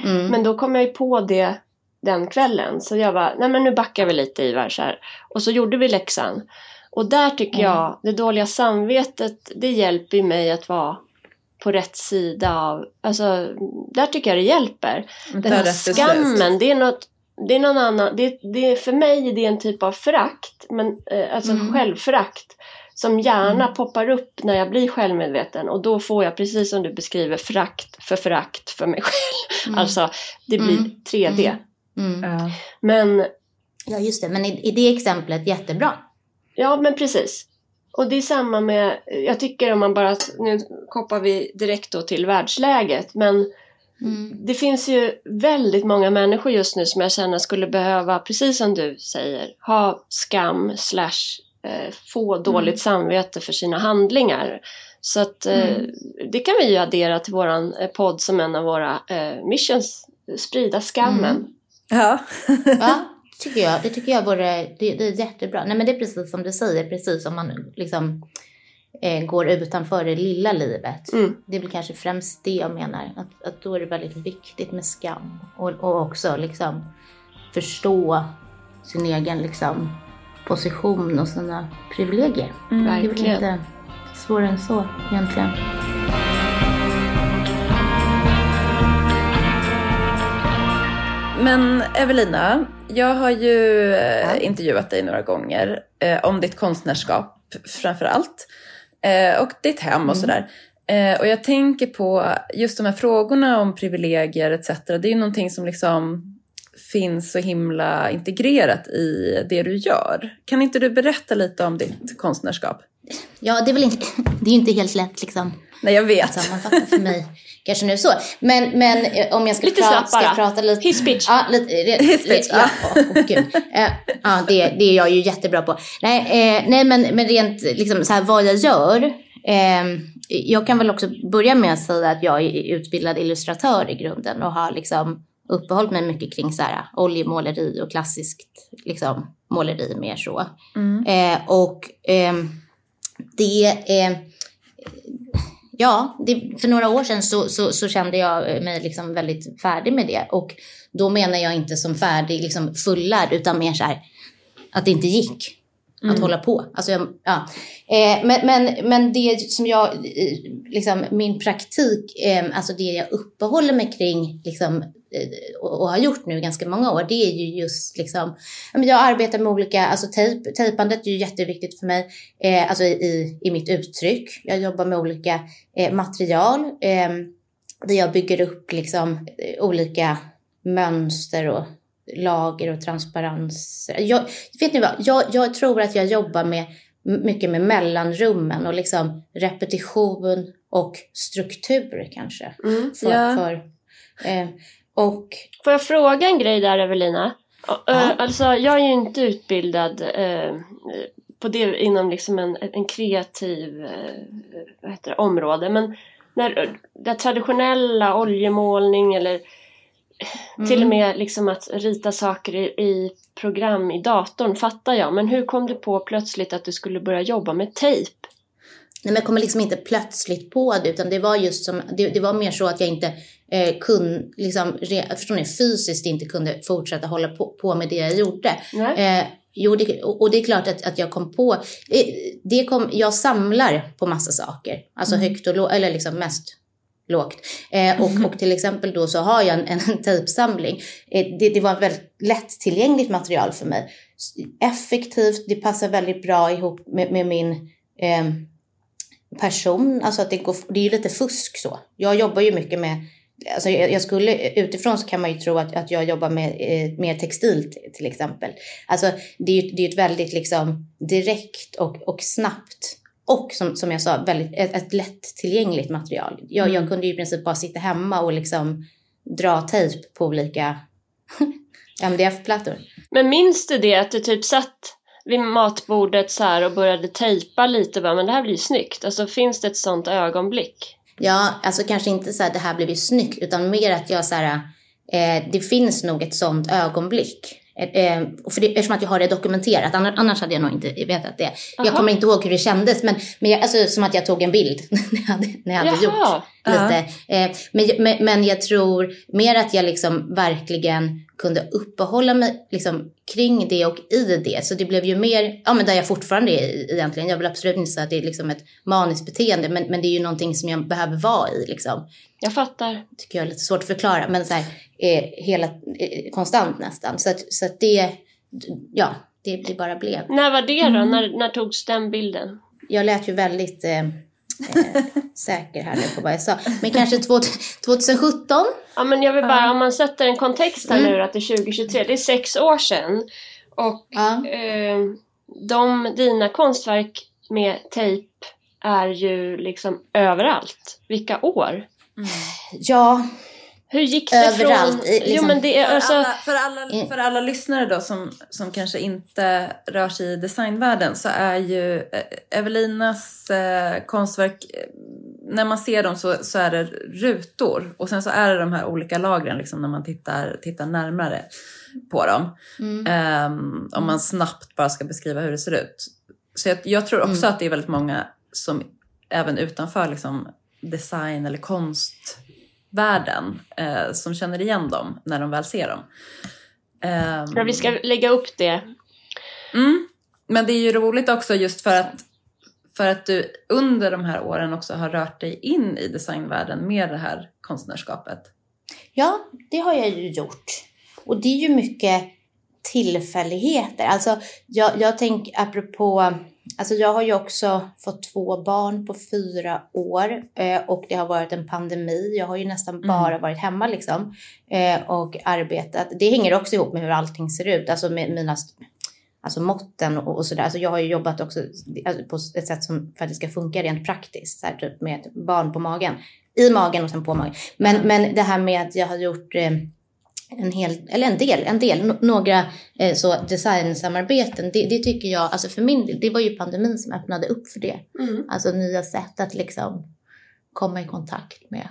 [SPEAKER 1] Mm.
[SPEAKER 2] Men då kom jag ju på det den kvällen. Så jag var, nej men nu backar vi lite Ivar så här. Och så gjorde vi läxan. Och där tycker
[SPEAKER 1] Mm.
[SPEAKER 2] jag, det dåliga samvetet, det hjälper mig att vara på rätt sida av, alltså där tycker jag det hjälper. Den här skammen, det är något, det är någon annan, det, det, för mig är det en typ av förakt, men, eh, alltså
[SPEAKER 1] Mm.
[SPEAKER 2] självförakt. Som gärna
[SPEAKER 1] Mm.
[SPEAKER 2] poppar upp när jag blir självmedveten och då får jag precis som du beskriver förakt för förakt för mig själv.
[SPEAKER 1] Mm.
[SPEAKER 2] Alltså det blir
[SPEAKER 1] Mm.
[SPEAKER 2] 3D.
[SPEAKER 1] Mm.
[SPEAKER 3] Ja.
[SPEAKER 2] Men
[SPEAKER 1] Ja, just det. Men i, i det exemplet, jättebra.
[SPEAKER 2] ja, men precis. Och det är samma med, jag tycker om man bara, nu kopplar vi direkt då till världsläget, men
[SPEAKER 1] Mm.
[SPEAKER 2] Det finns ju väldigt många människor just nu som jag känner skulle behöva, precis som du säger, ha skam slash eh, få dåligt samvete för sina handlingar. Så att eh,
[SPEAKER 1] Mm.
[SPEAKER 2] det kan vi ju addera till våran eh, podd som en av våra missions, sprida skammen.
[SPEAKER 1] Mm.
[SPEAKER 3] Ja.
[SPEAKER 1] Ja, tycker jag. Det tycker jag vore, det, det är jättebra. Nej men det är precis som du säger, precis som man liksom eh, går utanför det lilla livet.
[SPEAKER 2] Mm.
[SPEAKER 1] Det är väl kanske främst det jag menar. Att, att då är det väldigt viktigt med skam. Och, och också liksom förstå sin egen liksom position och sina privilegier. Det är väl inte svårare än så egentligen.
[SPEAKER 3] Men Evelina, jag har ju eh, intervjuat dig några gånger eh, om ditt konstnärskap framför allt. Eh, och ditt hem och sådär. Eh, och jag tänker på just de här frågorna om privilegier etc. Det är ju någonting som liksom finns så himla integrerat i det du gör. Kan inte du berätta lite om ditt konstnärskap?
[SPEAKER 1] Ja, det är väl inte, det är ju inte helt lätt liksom
[SPEAKER 3] Nej, jag vet.
[SPEAKER 1] sammanfatta för mig. Kanske nu så. Men, men eh, om jag ska,
[SPEAKER 2] Lite
[SPEAKER 1] pra- ska
[SPEAKER 2] bara.
[SPEAKER 1] prata lite...
[SPEAKER 2] His speech.
[SPEAKER 1] Ja, lite,
[SPEAKER 3] His speech,
[SPEAKER 1] ja. åh, åh, gud. Eh, ja, det, det är jag ju jättebra på. Nej, eh, nej men, men rent liksom så här vad jag gör. Eh, jag kan väl också börja med att säga att jag är utbildad illustratör i grunden och har liksom uppehållit mig mycket kring så här oljemåleri och klassiskt liksom, måleri mer så.
[SPEAKER 3] Mm.
[SPEAKER 1] Eh, och ehm, det eh, Ja, det, för några år sedan så, så, så kände jag eh, mig liksom väldigt färdig med det. Och då menar jag inte som färdig, liksom fullärd, utan mer så här att det inte gick att hålla på. Alltså jag, ja. eh, men, men, men det som jag, eh, liksom min praktik, eh, alltså det jag uppehåller mig kring liksom, eh, och, och har gjort nu ganska många år, det är ju just liksom, jag arbetar med olika, alltså tejp, tejpandet är ju jätteviktigt för mig, eh, alltså i, i mitt uttryck. Jag jobbar med olika eh, material, där jag bygger upp liksom olika mönster och lager och transparenser. Jag, vet ni vad, jag, jag tror att jag jobbar med mycket med mellanrummen och liksom repetition och struktur kanske.
[SPEAKER 2] Mm.
[SPEAKER 1] För,
[SPEAKER 3] Ja.
[SPEAKER 1] för, eh, och
[SPEAKER 2] Får jag fråga en grej där Evelina?
[SPEAKER 1] Ja.
[SPEAKER 2] Ja. Alltså, jag är ju inte utbildad eh, på det inom liksom en, en kreativ eh, det, område. Men när det traditionella oljemålning eller till och med liksom att rita saker i, i program i datorn fattar jag. Men hur kom du på plötsligt att du skulle börja jobba med tejp?
[SPEAKER 1] Nej, men jag kommer liksom inte plötsligt på det, utan det var just som, det, det var mer så att jag inte eh, kunde, liksom, re, förstår ni, fysiskt inte kunde fortsätta hålla på, på med det jag gjorde. Eh, jo, det, och det är klart att, att jag kom på, eh, det kom, jag samlar på massa saker, alltså högt och lågt, eller liksom mest lågt. Eh, och, och till exempel då så har jag en, en tejpsamling. Eh, det, det var ett väldigt lättillgängligt material för mig. Effektivt, det passar väldigt bra ihop med, med min eh, person. Alltså att det, går, det är ju lite fusk så. Jag jobbar ju mycket med Alltså jag, skulle, utifrån så kan man ju tro att, att jag jobbar med eh, mer textil till exempel. Alltså det är ju det är ett väldigt liksom direkt och, och snabbt och som, som jag sa, väldigt, ett, ett lättillgängligt material. Jag, jag kunde ju i princip bara sitta hemma och liksom dra tejp på olika MDF-plattor.
[SPEAKER 2] Men minns du det att du typ satt vid matbordet så här och började tejpa lite bara, men det här blir ju snyggt. Alltså finns det ett sånt ögonblick?
[SPEAKER 1] Ja, alltså kanske inte så här det här blev ju snyggt, utan mer att jag så här, eh, det finns nog ett sånt ögonblick. Eh, eh, för det, eftersom att jag har det dokumenterat, annars, annars hade jag nog inte vetat det. Jag
[SPEAKER 2] Aha.
[SPEAKER 1] kommer inte ihåg hur det kändes, men, men jag, alltså, som att jag tog en bild när jag hade, när jag hade gjort lite. Eh, men, men, men jag tror mer att jag liksom verkligen kunde uppehålla mig liksom kring det och i det. Så det blev ju mer, ja men där jag fortfarande är egentligen. Jag vill absolut inte säga att det är liksom ett maniskt beteende, men, men det är ju någonting som jag behöver vara i liksom.
[SPEAKER 2] Jag fattar.
[SPEAKER 1] Tycker jag är lite svårt att förklara, men så här, eh, hela, eh, konstant nästan. Så att, så att det, ja, det, det bara blev.
[SPEAKER 2] När var det då? När, när togs den bilden?
[SPEAKER 1] Jag lät ju väldigt eh, eh, säker här nu på vad jag sa. Men kanske två, 2017?
[SPEAKER 2] Ja men jag vill bara, om man sätter en kontext här
[SPEAKER 1] Mm.
[SPEAKER 2] nu att det är 2023, det är sex år sedan. Och
[SPEAKER 1] Ja.
[SPEAKER 2] eh, de, dina konstverk med tejp är ju liksom överallt. Vilka år?
[SPEAKER 1] Ja,
[SPEAKER 2] Hur gick det
[SPEAKER 1] Överallt,
[SPEAKER 2] från...
[SPEAKER 1] i- liksom-
[SPEAKER 2] Jo men det är
[SPEAKER 3] För,
[SPEAKER 2] alltså...
[SPEAKER 3] alla, för, alla, för alla lyssnare då som, som kanske inte rör sig i designvärlden så är ju eh, Evelinas eh, konstverk, eh, när man ser dem så, så är det rutor och sen så är det de här olika lagren liksom, när man tittar, tittar närmare på dem.
[SPEAKER 1] Mm.
[SPEAKER 3] Ehm, om man snabbt bara ska beskriva hur det ser ut. Så jag, jag tror också
[SPEAKER 1] Mm.
[SPEAKER 3] att det är väldigt många som även utanför liksom, design eller konstvärlden eh, som känner igen dem när de väl ser dem. Ehm,
[SPEAKER 2] Ja, vi ska lägga upp det.
[SPEAKER 3] mm. Men det är ju roligt också just för att, för att du under de här åren också har rört dig in i designvärlden med det här konstnärskapet.
[SPEAKER 1] Ja, det har jag ju gjort. Och det är ju mycket tillfälligheter. Alltså, jag, jag tänker apropå, alltså jag har ju också fått två barn på fyra år eh, och det har varit en pandemi. Jag har ju nästan
[SPEAKER 3] Mm.
[SPEAKER 1] bara varit hemma liksom eh, och arbetat. Det hänger också ihop med hur allting ser ut, alltså med mina Alltså måtten och, och sådär. Alltså jag har ju jobbat också alltså på ett sätt som för att det ska funka rent praktiskt. Så här, typ med ett barn på magen. I magen och sen på magen. Men, men det här med att jag har gjort eh, en hel, eller en del, en del, no, några eh, så designsamarbeten. Det, det tycker jag, alltså för min del, det var ju pandemin som öppnade upp för det.
[SPEAKER 2] Mm.
[SPEAKER 1] Alltså nya sätt att liksom komma i kontakt med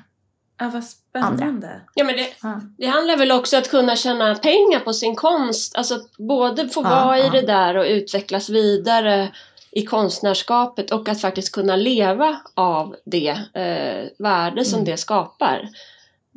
[SPEAKER 3] Ah, vad spännande.
[SPEAKER 2] Ja, men det,
[SPEAKER 1] Ja.
[SPEAKER 2] det handlar väl också att kunna tjäna pengar på sin konst. Alltså att både få
[SPEAKER 1] Ja,
[SPEAKER 2] vara i
[SPEAKER 1] ja.
[SPEAKER 2] det där och utvecklas vidare i konstnärskapet och att faktiskt kunna leva av det eh, värde som
[SPEAKER 1] Mm.
[SPEAKER 2] det skapar.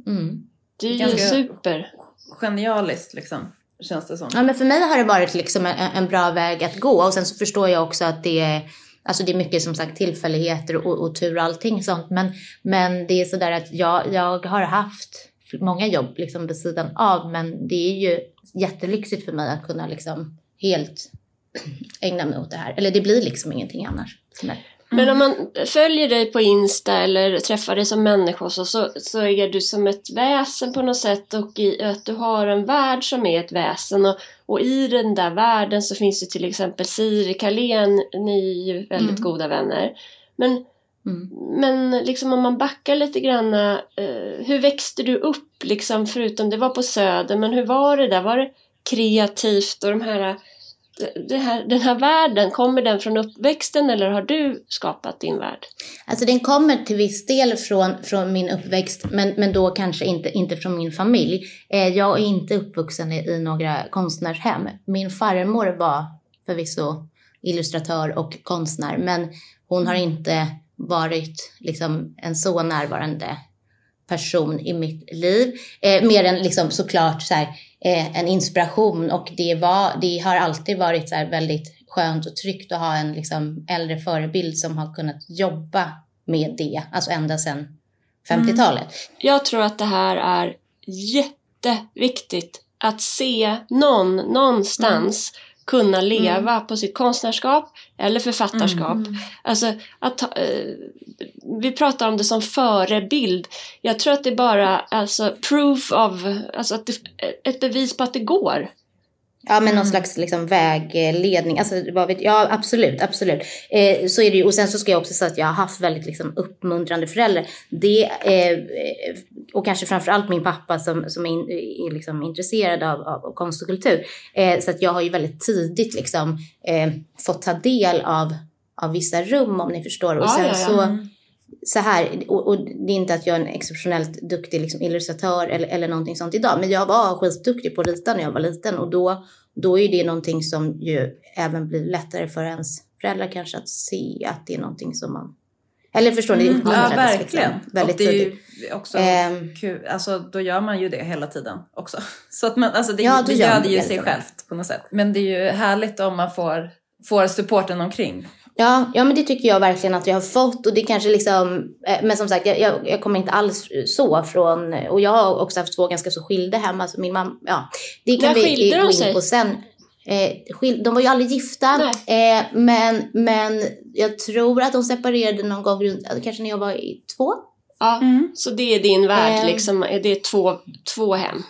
[SPEAKER 1] Mm.
[SPEAKER 2] Det är ju
[SPEAKER 3] Ganska-
[SPEAKER 2] super.
[SPEAKER 3] Genialiskt liksom, känns det som.
[SPEAKER 1] Ja, men för mig har det varit liksom en, en bra väg att gå. Och sen så förstår jag också att det är, alltså det är mycket som sagt tillfälligheter och, och tur och allting sånt. Men, men det är sådär att jag, jag har haft många jobb liksom vid sidan av. Men det är ju jättelyxigt för mig att kunna liksom helt ägna mig åt det här. Eller det blir liksom ingenting annars. för mig.
[SPEAKER 2] Men om man följer dig på Insta eller träffar dig som människa så, så, så är du som ett väsen på något sätt och i, att du har en värld som är ett väsen och, och i den där världen så finns det till exempel Siri Carlén, ni är ju väldigt
[SPEAKER 1] Mm.
[SPEAKER 2] goda vänner. Men,
[SPEAKER 1] Mm.
[SPEAKER 2] men liksom om man backar lite grann, eh, hur växte du upp liksom förutom det var på Söder, men hur var det där? Var det kreativt och de här här, den här världen, kommer den från uppväxten eller har du skapat din värld?
[SPEAKER 1] Alltså den kommer till viss del från, från min uppväxt, men, men då kanske inte, inte från min familj. Eh, jag är inte uppvuxen i, i några konstnärshem. Min farmor var förvisso illustratör och konstnär, men hon har inte varit liksom, en så närvarande person i mitt liv. Eh, mer än liksom, såklart så här, eh, en inspiration. Och det, var, det har alltid varit så väldigt skönt och tryggt att ha en liksom, äldre förebild som har kunnat jobba med det, alltså ända sedan 50-talet.
[SPEAKER 2] Jag tror att det här är jätteviktigt att se någon någonstans kunna leva på sitt konstnärskap eller författarskap. Alltså att eh, vi pratar om det som förebild. Jag tror att det är bara alltså proof of, alltså att det, ett bevis på att det går.
[SPEAKER 1] Ja, men någon slags liksom vägledning. Alltså, vad vet, ja, absolut, absolut. Eh, så är det ju. Och sen så ska jag också säga att jag har haft väldigt liksom, uppmuntrande föräldrar. Det, eh, och kanske framförallt min pappa som, som är, in, är liksom intresserad av, av konst och kultur. Eh, så att jag har ju väldigt tidigt liksom, eh, fått ta del av, av vissa rum om ni förstår. Och
[SPEAKER 2] Ja,
[SPEAKER 1] sen
[SPEAKER 2] ja, ja.
[SPEAKER 1] så så här, och, och det är inte att jag är en exceptionellt duktig liksom, illustratör eller, eller någonting sånt idag, men jag var skitduktig på att rita när jag var liten och då, då är det någonting som ju även blir lättare för ens föräldrar kanske att se att det är någonting som man, eller förstår ni,
[SPEAKER 3] Mm, ja, verkligen.
[SPEAKER 1] väldigt
[SPEAKER 3] och det är ju också
[SPEAKER 1] Ehm.
[SPEAKER 3] kul. Alltså, då gör man ju det hela tiden också. Så att man, alltså, det,
[SPEAKER 1] Ja,
[SPEAKER 3] det
[SPEAKER 1] gör
[SPEAKER 3] det ju sig självt på något sätt. Men det är ju härligt om man får, får supporten omkring.
[SPEAKER 1] Ja, ja, men det tycker jag verkligen att jag har fått. Och det kanske liksom, eh, men som sagt, jag, jag, jag kommer inte alls så från, och jag har också haft två ganska så skilda hem. Alltså min mamma, ja, det kan
[SPEAKER 2] När
[SPEAKER 1] vi eh, gå
[SPEAKER 2] sig?
[SPEAKER 1] in på sen. Eh, skil, de var ju aldrig gifta, eh, men, men jag tror att de separerade någon gång runt, kanske när jag var i två.
[SPEAKER 2] Ja, så det är din värld liksom, det är två, två hem.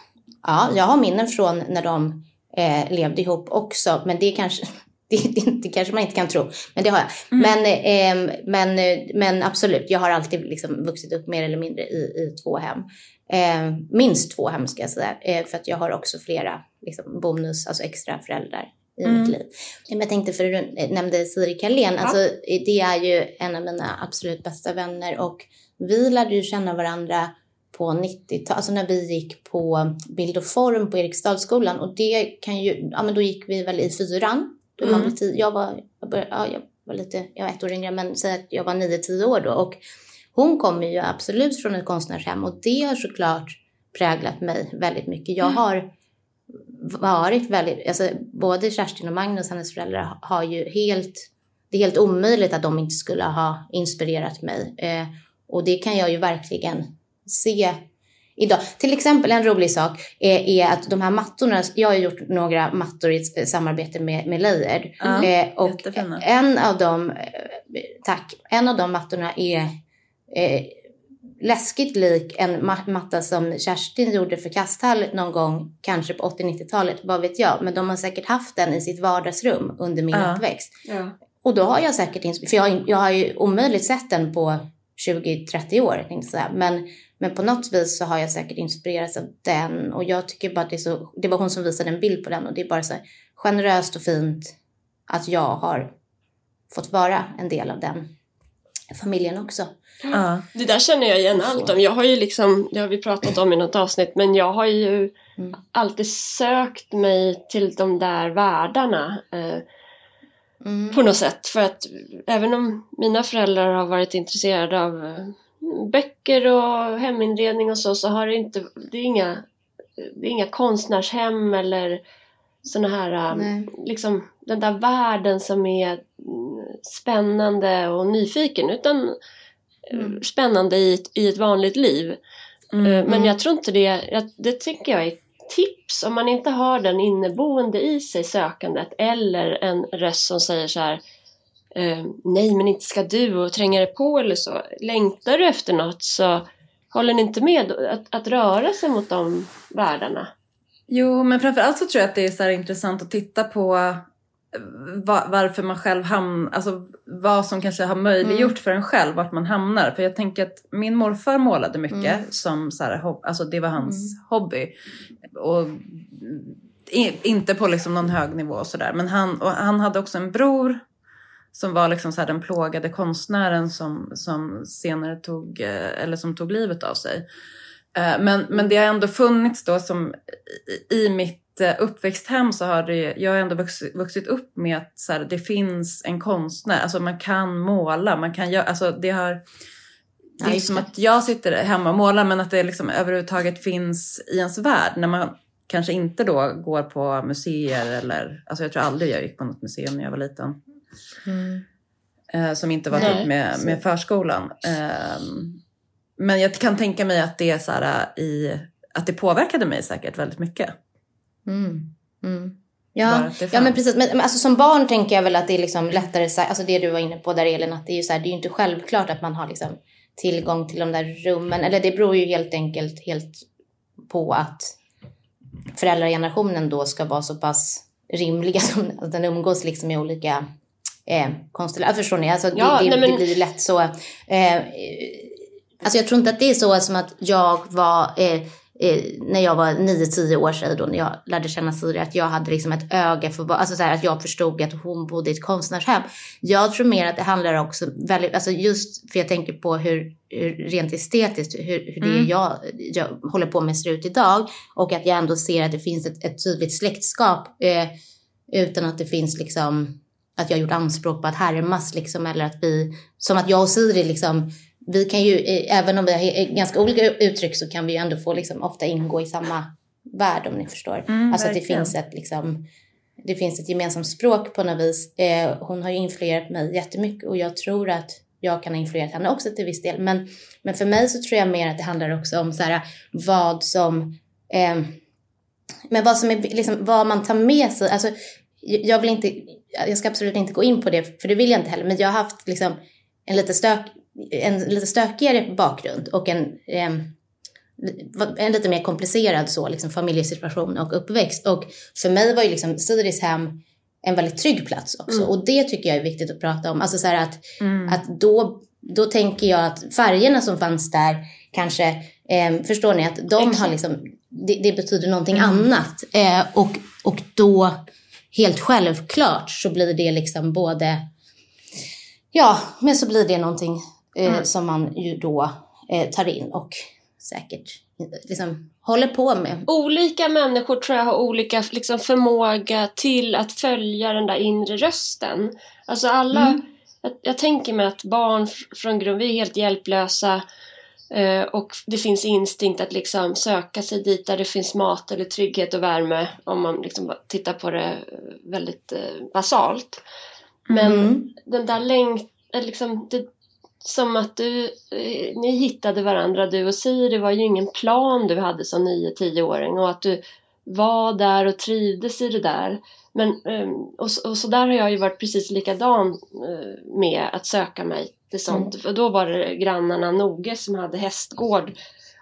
[SPEAKER 1] Ja, jag har minnen från när de eh, levde ihop också, men det kanske, Det, det, det kanske man inte kan tro, men det har jag. Men, eh, men, men absolut, jag har alltid liksom vuxit upp mer eller mindre i, i två hem. Eh, minst två hem ska jag säga, eh, för att jag har också flera liksom, bonus, alltså extra föräldrar i
[SPEAKER 3] Mm.
[SPEAKER 1] mitt liv. Men jag tänkte, för du nämnde Siri Carlén, alltså, det är ju en av mina absolut bästa vänner och vi lärde ju känna varandra på 90-talet, alltså när vi gick på bild och form på Eriksdalsskolan och det kan ju, ja men då gick vi väl i fyran. Då
[SPEAKER 3] Mm.
[SPEAKER 1] blev tio, jag var, jag, började, ja, jag var lite, jag var ett år yngre men säg att jag var nio, tio år då och hon kommer ju absolut från ett konstnärshem och det har såklart präglat mig väldigt mycket. Jag har varit väldigt, alltså både Kerstin och Magnus, hennes föräldrar, har ju helt, det är helt omöjligt att de inte skulle ha inspirerat mig. Eh, och det kan jag ju verkligen se idag. Till exempel en rolig sak är, är att de här mattorna, jag har gjort några mattor i ett samarbete med, med Layered.
[SPEAKER 3] Ja,
[SPEAKER 1] eh, och
[SPEAKER 3] jättefina.
[SPEAKER 1] en av dem, eh, tack, en av de mattorna är eh, läskigt lik en ma- matta som Kerstin gjorde för Kasthall någon gång, kanske på 80-90-talet, vad vet jag. Men de har säkert haft den i sitt vardagsrum under min
[SPEAKER 3] Ja.
[SPEAKER 1] uppväxt.
[SPEAKER 2] Ja.
[SPEAKER 1] Och då har jag säkert, för jag, jag har ju omöjligt sett den på 20-30 år. Men, men på något vis så har jag säkert inspirerats av den. Och jag tycker bara att det är så, det var hon som visade en bild på den och det är bara så här generöst och fint att jag har fått vara en del av den familjen också.
[SPEAKER 3] Ja.
[SPEAKER 2] Det där känner jag igen allt om. Jag har ju liksom, det har vi pratat om i något avsnitt, men jag har ju
[SPEAKER 1] Mm.
[SPEAKER 2] alltid sökt mig till de där världarna eh,
[SPEAKER 1] Mm.
[SPEAKER 2] på något sätt. För att även om mina föräldrar har varit intresserade av eh, böcker och heminredning och så, så har det inte, det är inga, det är inga konstnärshem eller såna här, eh,
[SPEAKER 1] Nej.
[SPEAKER 2] liksom den där världen som är spännande och nyfiken, utan eh,
[SPEAKER 1] Mm.
[SPEAKER 2] spännande i ett, i ett vanligt liv.
[SPEAKER 3] Mm.
[SPEAKER 2] Eh, Men
[SPEAKER 1] Mm.
[SPEAKER 2] jag tror inte det, det tycker jag är tips om man inte har den inneboende i sig sökandet eller en röst som säger så här eh, nej men inte ska du och tränga dig på eller så. Längtar du efter något så håller ni inte med att, att röra sig mot de världarna.
[SPEAKER 3] Jo, men framförallt så tror jag att det är så intressant att titta på eh, va- varför man själv hamnar, alltså vad som kanske har möjliggjort
[SPEAKER 1] Mm.
[SPEAKER 3] för en själv vart man hamnar. För jag tänker att min morfar målade mycket
[SPEAKER 1] Mm.
[SPEAKER 3] som så här, alltså det var hans hobby. Och inte på liksom någon hög nivå och sådär. Men han, och han hade också en bror som var liksom så den plågade konstnären som, som senare tog, eh, eller som tog livet av sig. Eh, Men, men det har ändå funnits då som i, mitt eh, uppväxthem så har det, jag har ändå vuxit, vuxit upp med att så här, det finns en konstnär, alltså man kan måla, man kan göra, alltså det har det är inte som att jag sitter hemma och målar men att det liksom överhuvudtaget finns i ens värld när man kanske inte då går på museer eller, alltså jag tror aldrig jag gick på något museum när jag var liten. Eh, som inte var
[SPEAKER 1] Nej,
[SPEAKER 3] typ med,
[SPEAKER 1] så.
[SPEAKER 3] med förskolan. Ehm, men jag kan tänka mig att det är så här, i, att det påverkade mig säkert väldigt mycket.
[SPEAKER 1] Mm. Mm. Ja, ja, men precis. Men, men alltså, som barn tänker jag väl att det är liksom lättare, alltså det du var inne på där Elin, att det är ju så här, det är ju inte självklart att man har liksom tillgång till de där rummen. Eller det beror ju helt enkelt helt på att föräldragenerationen då ska vara så pass rimliga som att den umgås liksom i olika eh, konstellationer. Förstår ni? Alltså,
[SPEAKER 2] Ja,
[SPEAKER 1] det, det,
[SPEAKER 2] nej, men-
[SPEAKER 1] det blir lätt så. Eh, alltså jag tror inte att det är så som att jag var eh, eh, när jag var 9-10 år sedan då när jag lärde känna Siri att jag hade liksom ett öga för alltså så här, att jag förstod att hon bodde i ett konstnärshem. Jag tror mer att det handlar också väldigt, alltså just för jag tänker på hur, hur rent estetiskt hur, hur det
[SPEAKER 3] Mm.
[SPEAKER 1] jag, jag håller på med ser ut idag och att jag ändå ser att det finns ett, ett tydligt släktskap eh, utan att det finns liksom att jag gjort anspråk på att härmas liksom eller att vi, som att jag och Siri liksom vi kan ju, eh, även om vi har he- ganska olika uttryck så kan vi ju ändå få liksom ofta ingå i samma värld om ni förstår.
[SPEAKER 3] Mm,
[SPEAKER 1] alltså att det
[SPEAKER 3] verkligen.
[SPEAKER 1] finns ett liksom, det finns ett gemensamt språk på något vis. Eh, hon har ju influerat mig jättemycket och jag tror att jag kan ha influerat henne också till viss del. Men, men för mig så tror jag mer att det handlar också om så här, vad som, eh, men vad som är liksom, vad man tar med sig. Alltså, jag vill inte, jag ska absolut inte gå in på det, för det vill jag inte heller. Men jag har haft liksom en lite, stök, en lite stökigare bakgrund och en, em, en lite mer komplicerad så, liksom, familjesituation och uppväxt. Och för mig var ju liksom Siris hem en väldigt trygg plats också.
[SPEAKER 2] Mm.
[SPEAKER 1] Och det tycker jag är viktigt att prata om. Alltså så att,
[SPEAKER 3] Mm.
[SPEAKER 1] att då, då tänker jag att färgerna som fanns där kanske, eh, förstår ni, att de
[SPEAKER 2] Exakt.
[SPEAKER 1] har liksom, det, det betyder någonting
[SPEAKER 3] Mm.
[SPEAKER 1] annat. Eh, och, och då, helt självklart, så blir det liksom både, ja, men så blir det någonting eh,
[SPEAKER 3] Mm.
[SPEAKER 1] som man ju då eh, tar in och säkert liksom håller på med.
[SPEAKER 2] Olika människor tror jag har olika liksom, förmåga till att följa den där inre rösten. Alltså alla,
[SPEAKER 1] Mm.
[SPEAKER 2] jag, jag tänker mig att barn fr- från grund, vi är helt hjälplösa eh, och det finns instinkt att liksom söka sig dit där det finns mat eller trygghet och värme om man liksom tittar på det eh, väldigt eh, basalt. Men
[SPEAKER 1] Mm.
[SPEAKER 2] den där längt, eh, liksom, det, som att du, eh, ni hittade varandra du och Siri, det var ju ingen plan du hade som 9-10-åring och att du var där och trivdes i det där. Men, eh, och, så- och så där har jag ju varit precis likadan eh, med att söka mig till sånt. För då var det grannarna Noge som hade hästgård.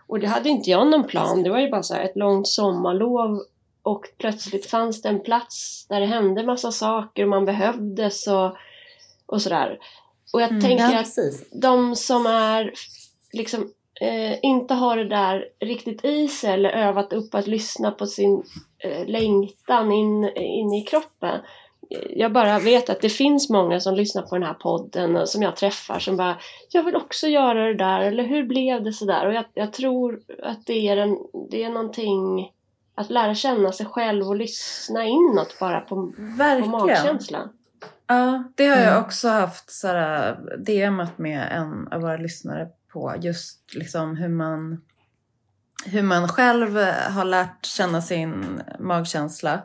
[SPEAKER 2] Och det hade inte jag någon plan, det. Var ju bara så här ett långt sommarlov. Och plötsligt fanns det en plats där det hände massa saker och man behövdes och, och sådär. Och jag
[SPEAKER 3] Mm,
[SPEAKER 2] tänker
[SPEAKER 1] Ja,
[SPEAKER 2] att de som är liksom eh, inte har det där riktigt i sig eller övat upp att lyssna på sin längtan in, in i kroppen. Jag bara vet att det finns många som lyssnar på den här podden och som jag träffar som bara Jag vill också göra det där eller hur blev det sådär? Och jag, jag tror att det är, en, det är någonting att lära känna sig själv och lyssna inåt bara på, på magkänslan.
[SPEAKER 3] Ja, det har jag
[SPEAKER 1] Mm.
[SPEAKER 3] också haft såhär, DMat med en av våra lyssnare på. Just liksom hur man, hur man själv har lärt känna sin magkänsla.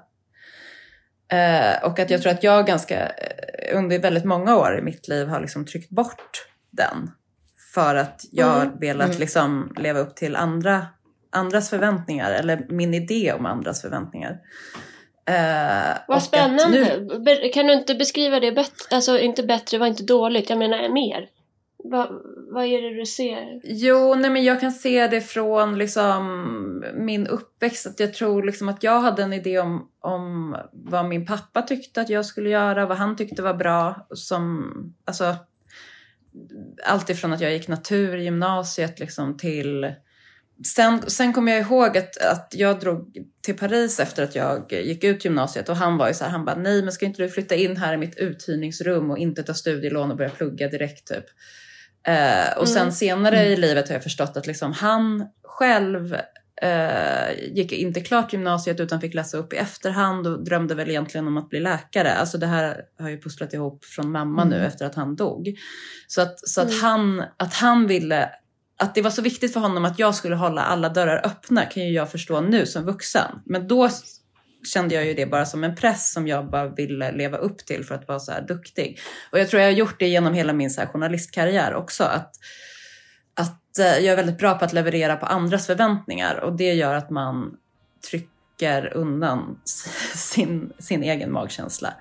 [SPEAKER 3] Eh, och att jag tror att jag ganska, eh, under väldigt många år i mitt liv har liksom tryckt bort den. För att jag har
[SPEAKER 2] Mm.
[SPEAKER 3] velat
[SPEAKER 1] Mm.
[SPEAKER 3] liksom leva upp till andra, andras förväntningar. Eller min idé om andras förväntningar. Eh,
[SPEAKER 2] Vad spännande!
[SPEAKER 3] nu-
[SPEAKER 2] Kan du inte beskriva det bättre? Alltså inte bättre, var inte dåligt. Jag menar mer. Va, vad är det du ser?
[SPEAKER 3] Jo, nej men jag kan se det från liksom min uppväxt. Att jag tror liksom att jag hade en idé om, om vad min pappa tyckte att jag skulle göra, vad han tyckte var bra. Som, alltså, allt ifrån att jag gick natur i gymnasiet liksom till... Sen, sen kommer jag ihåg att, att jag drog till Paris efter att jag gick ut gymnasiet och han var ju så här, han bara nej men ska inte du flytta in här i mitt uthyrningsrum och inte ta studielån och börja plugga direkt typ. Eh, och sen
[SPEAKER 2] Mm.
[SPEAKER 3] senare i livet har jag förstått att liksom han själv eh, gick inte klart gymnasiet utan fick läsa upp i efterhand och drömde väl egentligen om att bli läkare. Alltså det här har ju pusslat ihop från mamma nu
[SPEAKER 1] Mm.
[SPEAKER 3] efter att han dog. Så att, så att,
[SPEAKER 2] Mm.
[SPEAKER 3] han, att han ville att det var så viktigt för honom att jag skulle hålla alla dörrar öppna kan ju jag förstå nu som vuxen. Men då kände jag ju det bara som en press som jag bara ville leva upp till för att vara så här duktig. Och jag tror jag har gjort det genom hela min så journalistkarriär också. Att, att eh, jag är väldigt bra på att leverera på andras förväntningar och det gör att man trycker undan sin, sin egen magkänsla.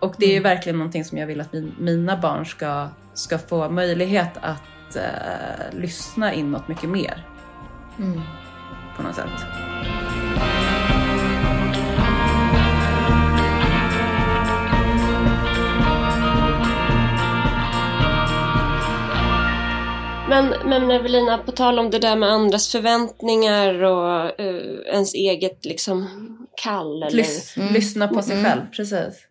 [SPEAKER 3] Och det är ju verkligen någonting som jag vill att min, mina barn ska, ska få möjlighet att eh, lyssna inåt mycket mer
[SPEAKER 1] Mm.
[SPEAKER 3] på något sätt.
[SPEAKER 2] Men, men Evelina, på tal om det där med andras förväntningar och eh, ens eget liksom kall. Eller,
[SPEAKER 3] Lys,
[SPEAKER 1] Mm.
[SPEAKER 3] Lyssna på sig
[SPEAKER 1] Mm.
[SPEAKER 3] själv, precis.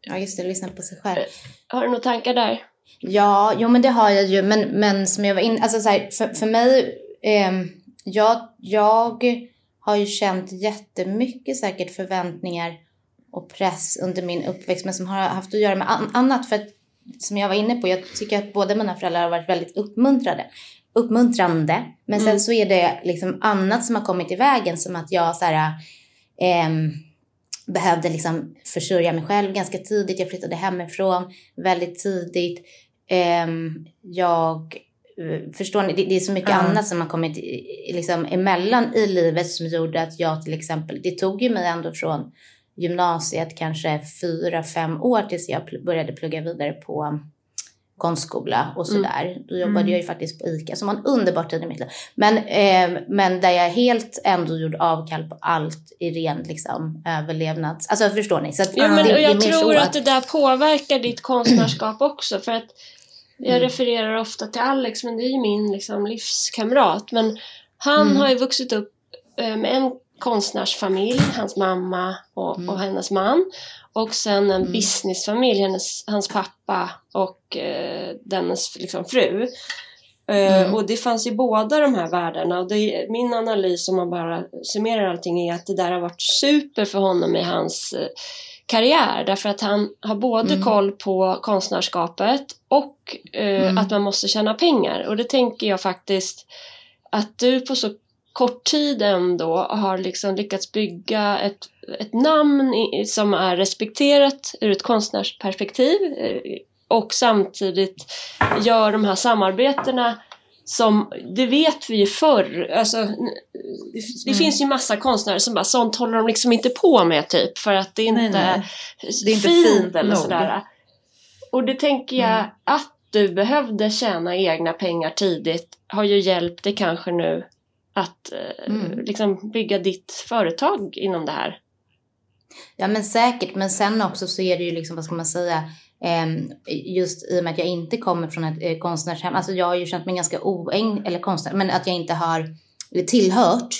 [SPEAKER 1] Ja, just det. Lyssna på sig själv.
[SPEAKER 2] Har du några tankar där?
[SPEAKER 1] Ja, jo men det har jag ju. Men, men som jag var inne alltså så här, för, för mig, ehm, jag, jag har ju känt jättemycket säkert förväntningar och press under min uppväxt, men som har haft att göra med an, annat. För att, som jag var inne på, jag tycker att båda mina föräldrar har varit väldigt uppmuntrade. Uppmuntrande. Men sen
[SPEAKER 2] Mm.
[SPEAKER 1] så är det liksom annat som har kommit i vägen, som att jag så här, ehm, behövde liksom försörja mig själv ganska tidigt. Jag flyttade hemifrån väldigt tidigt. Ehm, jag, eh, förstår ni, det, det är så mycket
[SPEAKER 3] Ja.
[SPEAKER 1] annat som har kommit liksom emellan i livet som gjorde att jag till exempel, det tog ju mig ändå från gymnasiet kanske fyra, fem år tills jag började plugga vidare på, konstskola och sådär. Då jobbade
[SPEAKER 3] Mm.
[SPEAKER 1] jag ju faktiskt på ICA som var en underbar tid i mitt liv. Men, eh, men där jag helt ändå gjorde avkall på allt i ren liksom, överlevnads... Alltså förstår ni? Så att,
[SPEAKER 2] Ja, men,
[SPEAKER 1] det,
[SPEAKER 2] och jag tror att det där påverkar ditt konstnärskap också. För att jag
[SPEAKER 1] Mm.
[SPEAKER 2] refererar ofta till Alex, men det är ju min liksom, livskamrat. Men han
[SPEAKER 1] Mm.
[SPEAKER 2] har ju vuxit upp eh, med en konstnärsfamilj, hans mamma och,
[SPEAKER 1] Mm.
[SPEAKER 2] och hennes man. Och sen en
[SPEAKER 1] Mm.
[SPEAKER 2] businessfamilj, hennes, hans pappa och eh, dennes liksom, fru. Eh,
[SPEAKER 1] Mm.
[SPEAKER 2] Och det fanns i båda de här världarna. Och det, min analys om man bara summerar allting är att det där har varit super för honom i hans eh, karriär. Därför att han har både
[SPEAKER 1] Mm.
[SPEAKER 2] koll på konstnärskapet och eh,
[SPEAKER 1] Mm.
[SPEAKER 2] att man måste tjäna pengar. Och det tänker jag faktiskt att du på så kort tid ändå har liksom lyckats bygga ett, ett namn i, som är respekterat ur ett konstnärsperspektiv eh, och samtidigt gör de här samarbetena som, det vet vi ju förr, alltså, det, det
[SPEAKER 3] Mm.
[SPEAKER 2] finns ju massa konstnärer som bara sånt håller de liksom inte på med typ för att det inte
[SPEAKER 3] Nej, nej.
[SPEAKER 2] är
[SPEAKER 3] Det är inte
[SPEAKER 2] fint,
[SPEAKER 3] fint
[SPEAKER 2] eller
[SPEAKER 3] nog.
[SPEAKER 2] sådär. Och det tänker jag
[SPEAKER 1] Mm.
[SPEAKER 2] att du behövde tjäna egna pengar tidigt har ju hjälpt dig kanske nu att eh,
[SPEAKER 1] Mm.
[SPEAKER 2] liksom bygga ditt företag inom det här.
[SPEAKER 1] Ja men säkert, men sen också så är det ju liksom, vad ska man säga, ehm, just i och med att jag inte kommer från ett eh, konstnärshem, alltså jag har ju känt mig ganska oäng, eller konstnär, men att jag inte har tillhört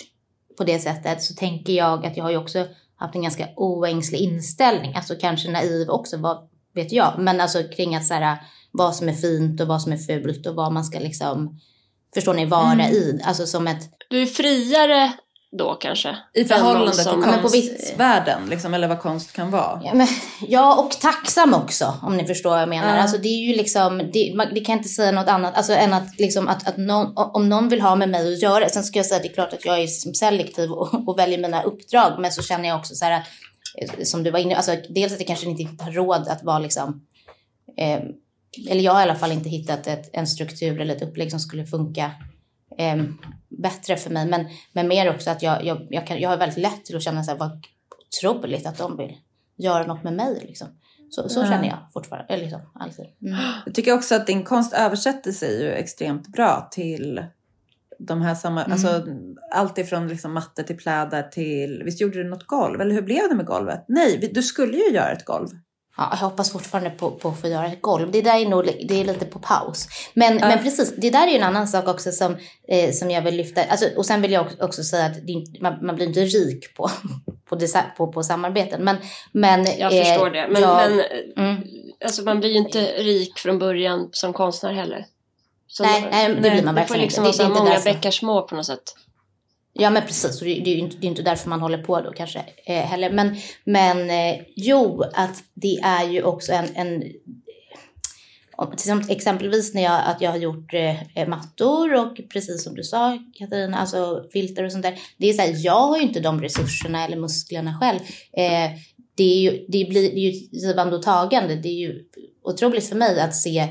[SPEAKER 1] på det sättet så tänker jag att jag har ju också haft en ganska oängslig inställning, alltså kanske naiv också, vad vet jag, men alltså kring att så här, vad som är fint och vad som är fult och vad man ska liksom, förstår ni, vara
[SPEAKER 3] Mm.
[SPEAKER 1] i, alltså som ett
[SPEAKER 2] Du är friare då kanske?
[SPEAKER 3] I förhållande till
[SPEAKER 1] Men på viss-
[SPEAKER 3] konstvärlden, liksom, eller vad konst kan vara.
[SPEAKER 1] Ja, men, ja, och tacksam också om ni förstår vad jag menar.
[SPEAKER 3] Ja.
[SPEAKER 1] Alltså, det är ju liksom, det, man, det kan inte säga något annat alltså, än att, liksom, att, att någon, om någon vill ha med mig att göra. Sen ska jag säga att det är klart att jag är som selektiv och, och väljer mina uppdrag. Men så känner jag också så här att, eh, som du var inne alltså, dels att jag kanske inte har råd att vara liksom, eh, eller jag har i alla fall inte hittat ett, en struktur eller ett upplägg som skulle funka eh, bättre för mig. Men, men mer också att jag, jag, jag, kan, jag har väldigt lätt till att känna så här, vad otroligt att de vill göra något med mig. Liksom. Så, så
[SPEAKER 3] Ja.
[SPEAKER 1] känner jag fortfarande. Eller liksom, alltid. Mm.
[SPEAKER 3] Jag tycker också att din konst översätter sig ju extremt bra till de här samma,
[SPEAKER 1] Mm.
[SPEAKER 3] alltså allt ifrån liksom matte till plädar till, visst gjorde du något golv? Eller hur blev det med golvet? Nej, du skulle ju göra ett golv.
[SPEAKER 1] Ja, jag hoppas fortfarande på, på att få göra ett golv. Det där är nog det är lite på paus. Men,
[SPEAKER 3] Ja.
[SPEAKER 1] men precis, det där är ju en annan sak också som, eh, som jag vill lyfta. Alltså, och sen vill jag också, säga att det, man, man blir inte rik på, på, på, på samarbeten. Men, men,
[SPEAKER 2] Jag
[SPEAKER 1] eh,
[SPEAKER 2] förstår det. Men,
[SPEAKER 1] jag-
[SPEAKER 2] men
[SPEAKER 1] mm.
[SPEAKER 2] alltså, man blir ju inte rik från början som konstnär heller. Så
[SPEAKER 1] Nej, nej, det blir man verkligen
[SPEAKER 2] liksom
[SPEAKER 1] inte.
[SPEAKER 2] vara
[SPEAKER 1] Det, det är inte
[SPEAKER 2] många bäckar små på något sätt.
[SPEAKER 1] Ja men precis, och det, det är ju inte, det är inte därför man håller på då kanske eh, heller. Men, men eh, jo, att det är ju också en, en exempelvis när jag, att jag har gjort eh, mattor och precis som du sa Katarina, alltså filter och sånt där. Det är så här, jag har ju inte de resurserna eller musklerna själv. Eh, det är ju, det blir, det är ju ett givande och tagande. Det är ju otroligt för mig att se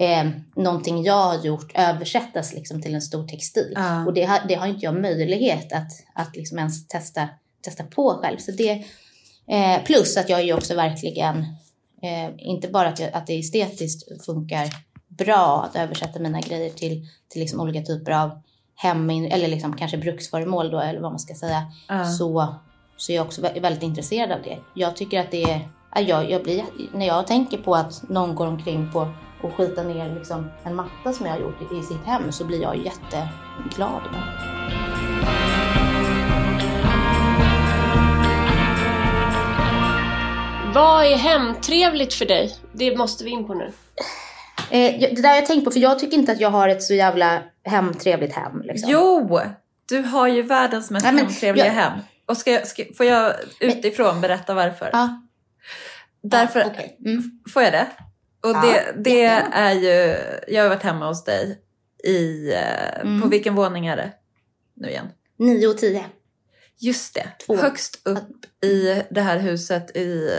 [SPEAKER 1] eh, någonting jag har gjort översättas liksom till en stor textil.
[SPEAKER 3] Ja.
[SPEAKER 1] Och det har, det har inte jag möjlighet att, att liksom ens testa, testa på själv. Så det, eh, plus att jag ju också verkligen, eh, inte bara att, jag, att det estetiskt funkar bra att översätta mina grejer till, till liksom olika typer av hem, eller liksom kanske bruksföremål då, eller vad man ska säga.
[SPEAKER 3] Ja.
[SPEAKER 1] Så, så är jag också vä- väldigt intresserad av det. Jag tycker att det är, jag, jag blir, när jag tänker på att någon går omkring på och skitar ner liksom en matta som jag har gjort i, sitt hem så blir jag jätteglad.
[SPEAKER 2] Vad är hemtrevligt för dig? Det måste vi in på nu.
[SPEAKER 1] Eh, jag- det där har jag tänkt på, för jag tycker inte att jag har ett så jävla hemtrevligt hem. Liksom.
[SPEAKER 3] Jo! Du har ju världens mest
[SPEAKER 1] Ja, men
[SPEAKER 3] hemtrevliga
[SPEAKER 1] jag-
[SPEAKER 3] hem. Och ska jag, ska, får jag utifrån berätta varför?
[SPEAKER 1] Ja,
[SPEAKER 3] Därför,
[SPEAKER 1] ja, okej. mm.
[SPEAKER 3] får jag det? Och det, det är ju, jag har varit hemma hos dig i, eh,
[SPEAKER 1] Mm.
[SPEAKER 3] på vilken våning är det nu igen?
[SPEAKER 1] 9 och 10.
[SPEAKER 3] Just det,
[SPEAKER 1] Två.
[SPEAKER 3] högst upp i det här huset i